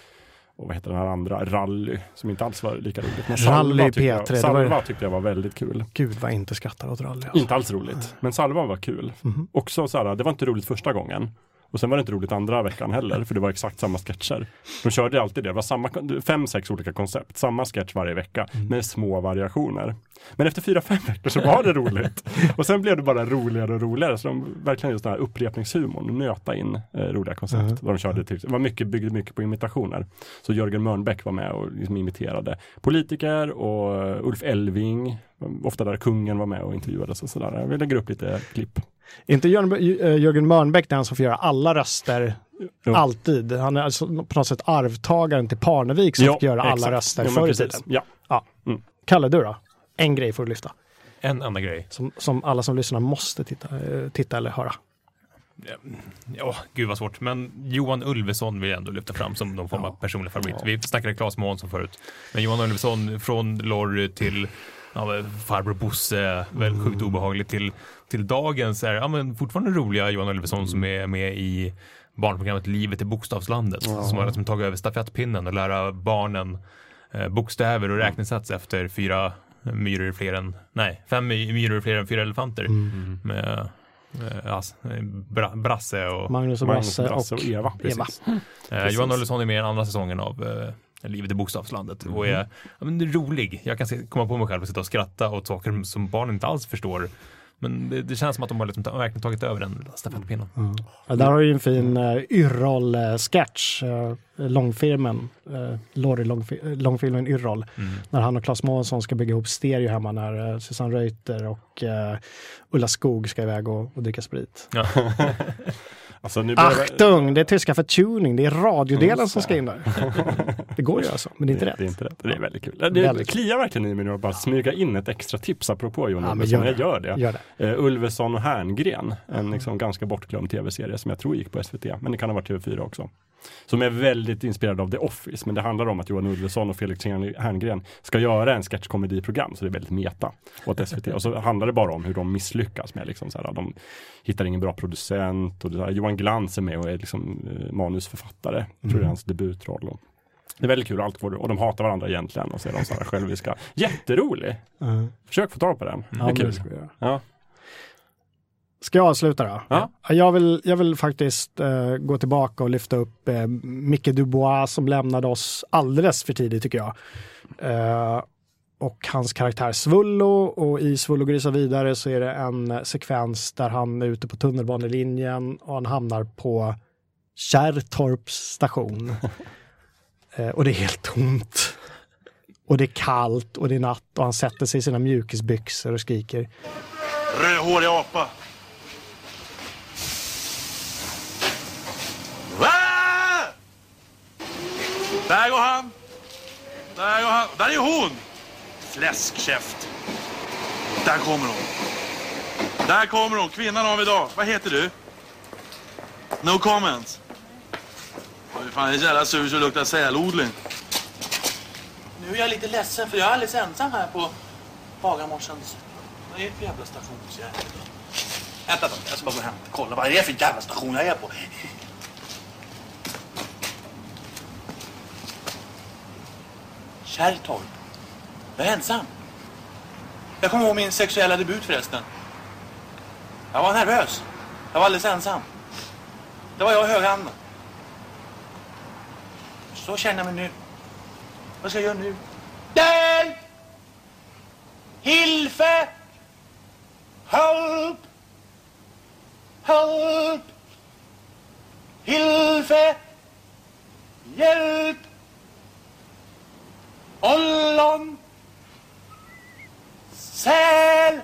och vad heter den här andra, Rally, som inte alls var lika roligt. Men Rally Salva i tyckte jag, P3, det Salva var- tyckte jag var väldigt kul. Gud vad jag inte skrattar åt rally. Alltså. Inte alls roligt, men Salva var kul. Mhm. Också så här, det var inte roligt första gången. Och sen var det inte roligt andra veckan heller, för det var exakt samma sketcher. De körde alltid det, det var samma, fem, sex olika koncept, samma sketch varje vecka, Mm. med små variationer. Men efter fyra, fem veckor så var det roligt. och sen blev det bara roligare och roligare, så de verkligen just den här upprepningshumorn, nöta in eh, roliga koncept. Mm. De körde till, det var mycket, byggde mycket på imitationer. Så Jörgen Mörnbäck var med och liksom imiterade politiker och eh, Ulf Elving, ofta där kungen var med och intervjuades och sådär. Vi lägger upp lite klipp. Inte Jörgen, eh, Jörgen Mörnbäck den som får göra alla röster Jo. alltid? Han är alltså på något sätt arvtagaren till Parnevik som Ja, fick göra alla exakt. röster Ja, men förr i tiden. Ja. ja. Mm. Kalle, du då? En grej får du lyfta. En enda grej. Som, som alla som lyssnar måste titta, eh, titta eller höra. Ja, gud vad svårt. Men Johan Ulveson vill jag ändå lyfta fram som någon form av personlig favorit. Vi snackade Claes Månsson förut. Men Johan Ulveson från Lorry till ja, farbror Bosse, väldigt sjukt obehagligt, till, till dagens är ja, men fortfarande roliga Johan Ulveson som är med i barnprogrammet Livet i bokstavslandet. Ja. Som har liksom tagit över stafettpinnen och lära barnen eh, bokstäver och räknesats efter fyra myror är fler än, nej, fem my- myror är fler än fyra elefanter. Mm. Med alltså, bra, Brasse och Magnus och Brasse Brasse och Eva. Eva. Eh. Johan Ulveson är med i den andra säsongen av eh, Livet i bokstavslandet och är ja, men, rolig. Jag kan se, komma på mig själv och sitta och skratta åt saker som barnen inte alls förstår. Men det, det känns som att de har liksom ta- verkligen tagit över den stafettpinnen. Ja, där har du ju en fin uh, Yrrol-sketch, uh, långfilmen, uh, Lorry långfi- eh, långfilmen Yrrol. Mm. När han och Claes Månsson ska bygga ihop stereo hemma när uh, Susanne Reuter och uh, Ulla Skog ska iväg och, och dricka sprit. Ja. Alltså, börjar- Achtung, det är tyska för tuning, det är radiodelen Mm, som ska in där. det går att göra så, men det är inte det, rätt. Det är inte rätt. Det är väldigt kul. Det Väldigt kliar verkligen i mig nu att bara smyga in ett extra tips apropå Jon Ja, Ulveson. gör Jag det. gör det. Gör Uh, Ulveson och Herngren, en liksom ganska bortglömd tv-serie som jag tror gick på SVT, men det kan ha varit TV4 också. Som är väldigt inspirerad av The Office, men det handlar om att Johan Ulveson och Felix Herngren ska göra en sketchkomediprogram, så det är väldigt meta åt SVT. Och så handlar det bara om hur de misslyckas med liksom så här, de hittar ingen bra producent och det där. Johan Glans är med och är liksom eh, manusförfattare, tror det är hans debutroll. Och det är väldigt kul, allt går, och de hatar varandra egentligen och så är de så här själviska. Jätterolig! Mm. Försök få tag på den. Ja, det är kul. ska göra. Ja. Ska jag avsluta då? Ja. Jag, vill, jag vill faktiskt eh, gå tillbaka och lyfta upp eh, Micke Dubois som lämnade oss alldeles för tidigt tycker jag. Eh, och hans karaktär Svullo och i Svullo grisar vidare så är det en sekvens där han är ute på tunnelbanelinjen och han hamnar på Kärrtorps station. eh, och det är helt tomt. Och det är kallt och det är natt och han sätter sig i sina mjukisbyxor och skriker Rödhårig apa. Ah! Där går han. Där går han. Där är hon. Fläskkäft. Där kommer hon. Där kommer hon. Kvinnan av idag. Vad heter du? No comments. Fy fan, det är så jävla sur så det luktar sälodling. Nu är jag lite ledsen för jag är alldeles ensam här på Bagarmorsans... Vad är det för jävla station? Vänta då, jag ska bara gå hem och kolla vad är det för jävla station jag är på. Kärrtorp. Jag är ensam. Jag kommer ihåg min sexuella debut förresten. Jag var nervös. Jag var alldeles ensam. Det var jag och höghanden. Så känner jag mig nu. Vad ska jag göra nu? Hjälp! Hilfe! Help! Help! Hilfe! Hjälp! Ollon! Säl!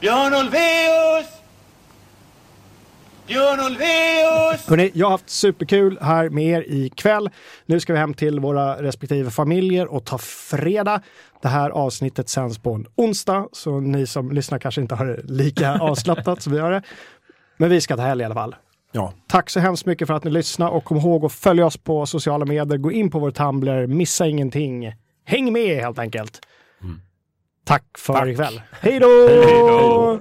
Björn Ulvaeus! Björn Ulvaeus! Hörrni, jag har haft superkul här med er ikväll. Nu ska vi hem till våra respektive familjer och ta fredag. Det här avsnittet sänds på en onsdag, så ni som lyssnar kanske inte har det lika avslappnat som vi har det. Men vi ska ta helg i alla fall. Ja. Tack så hemskt mycket för att ni lyssnade och kom ihåg att följa oss på sociala medier. Gå in på vår Tumblr, missa ingenting. Häng med helt enkelt. Tack för ikväll. Hej då! Hej då!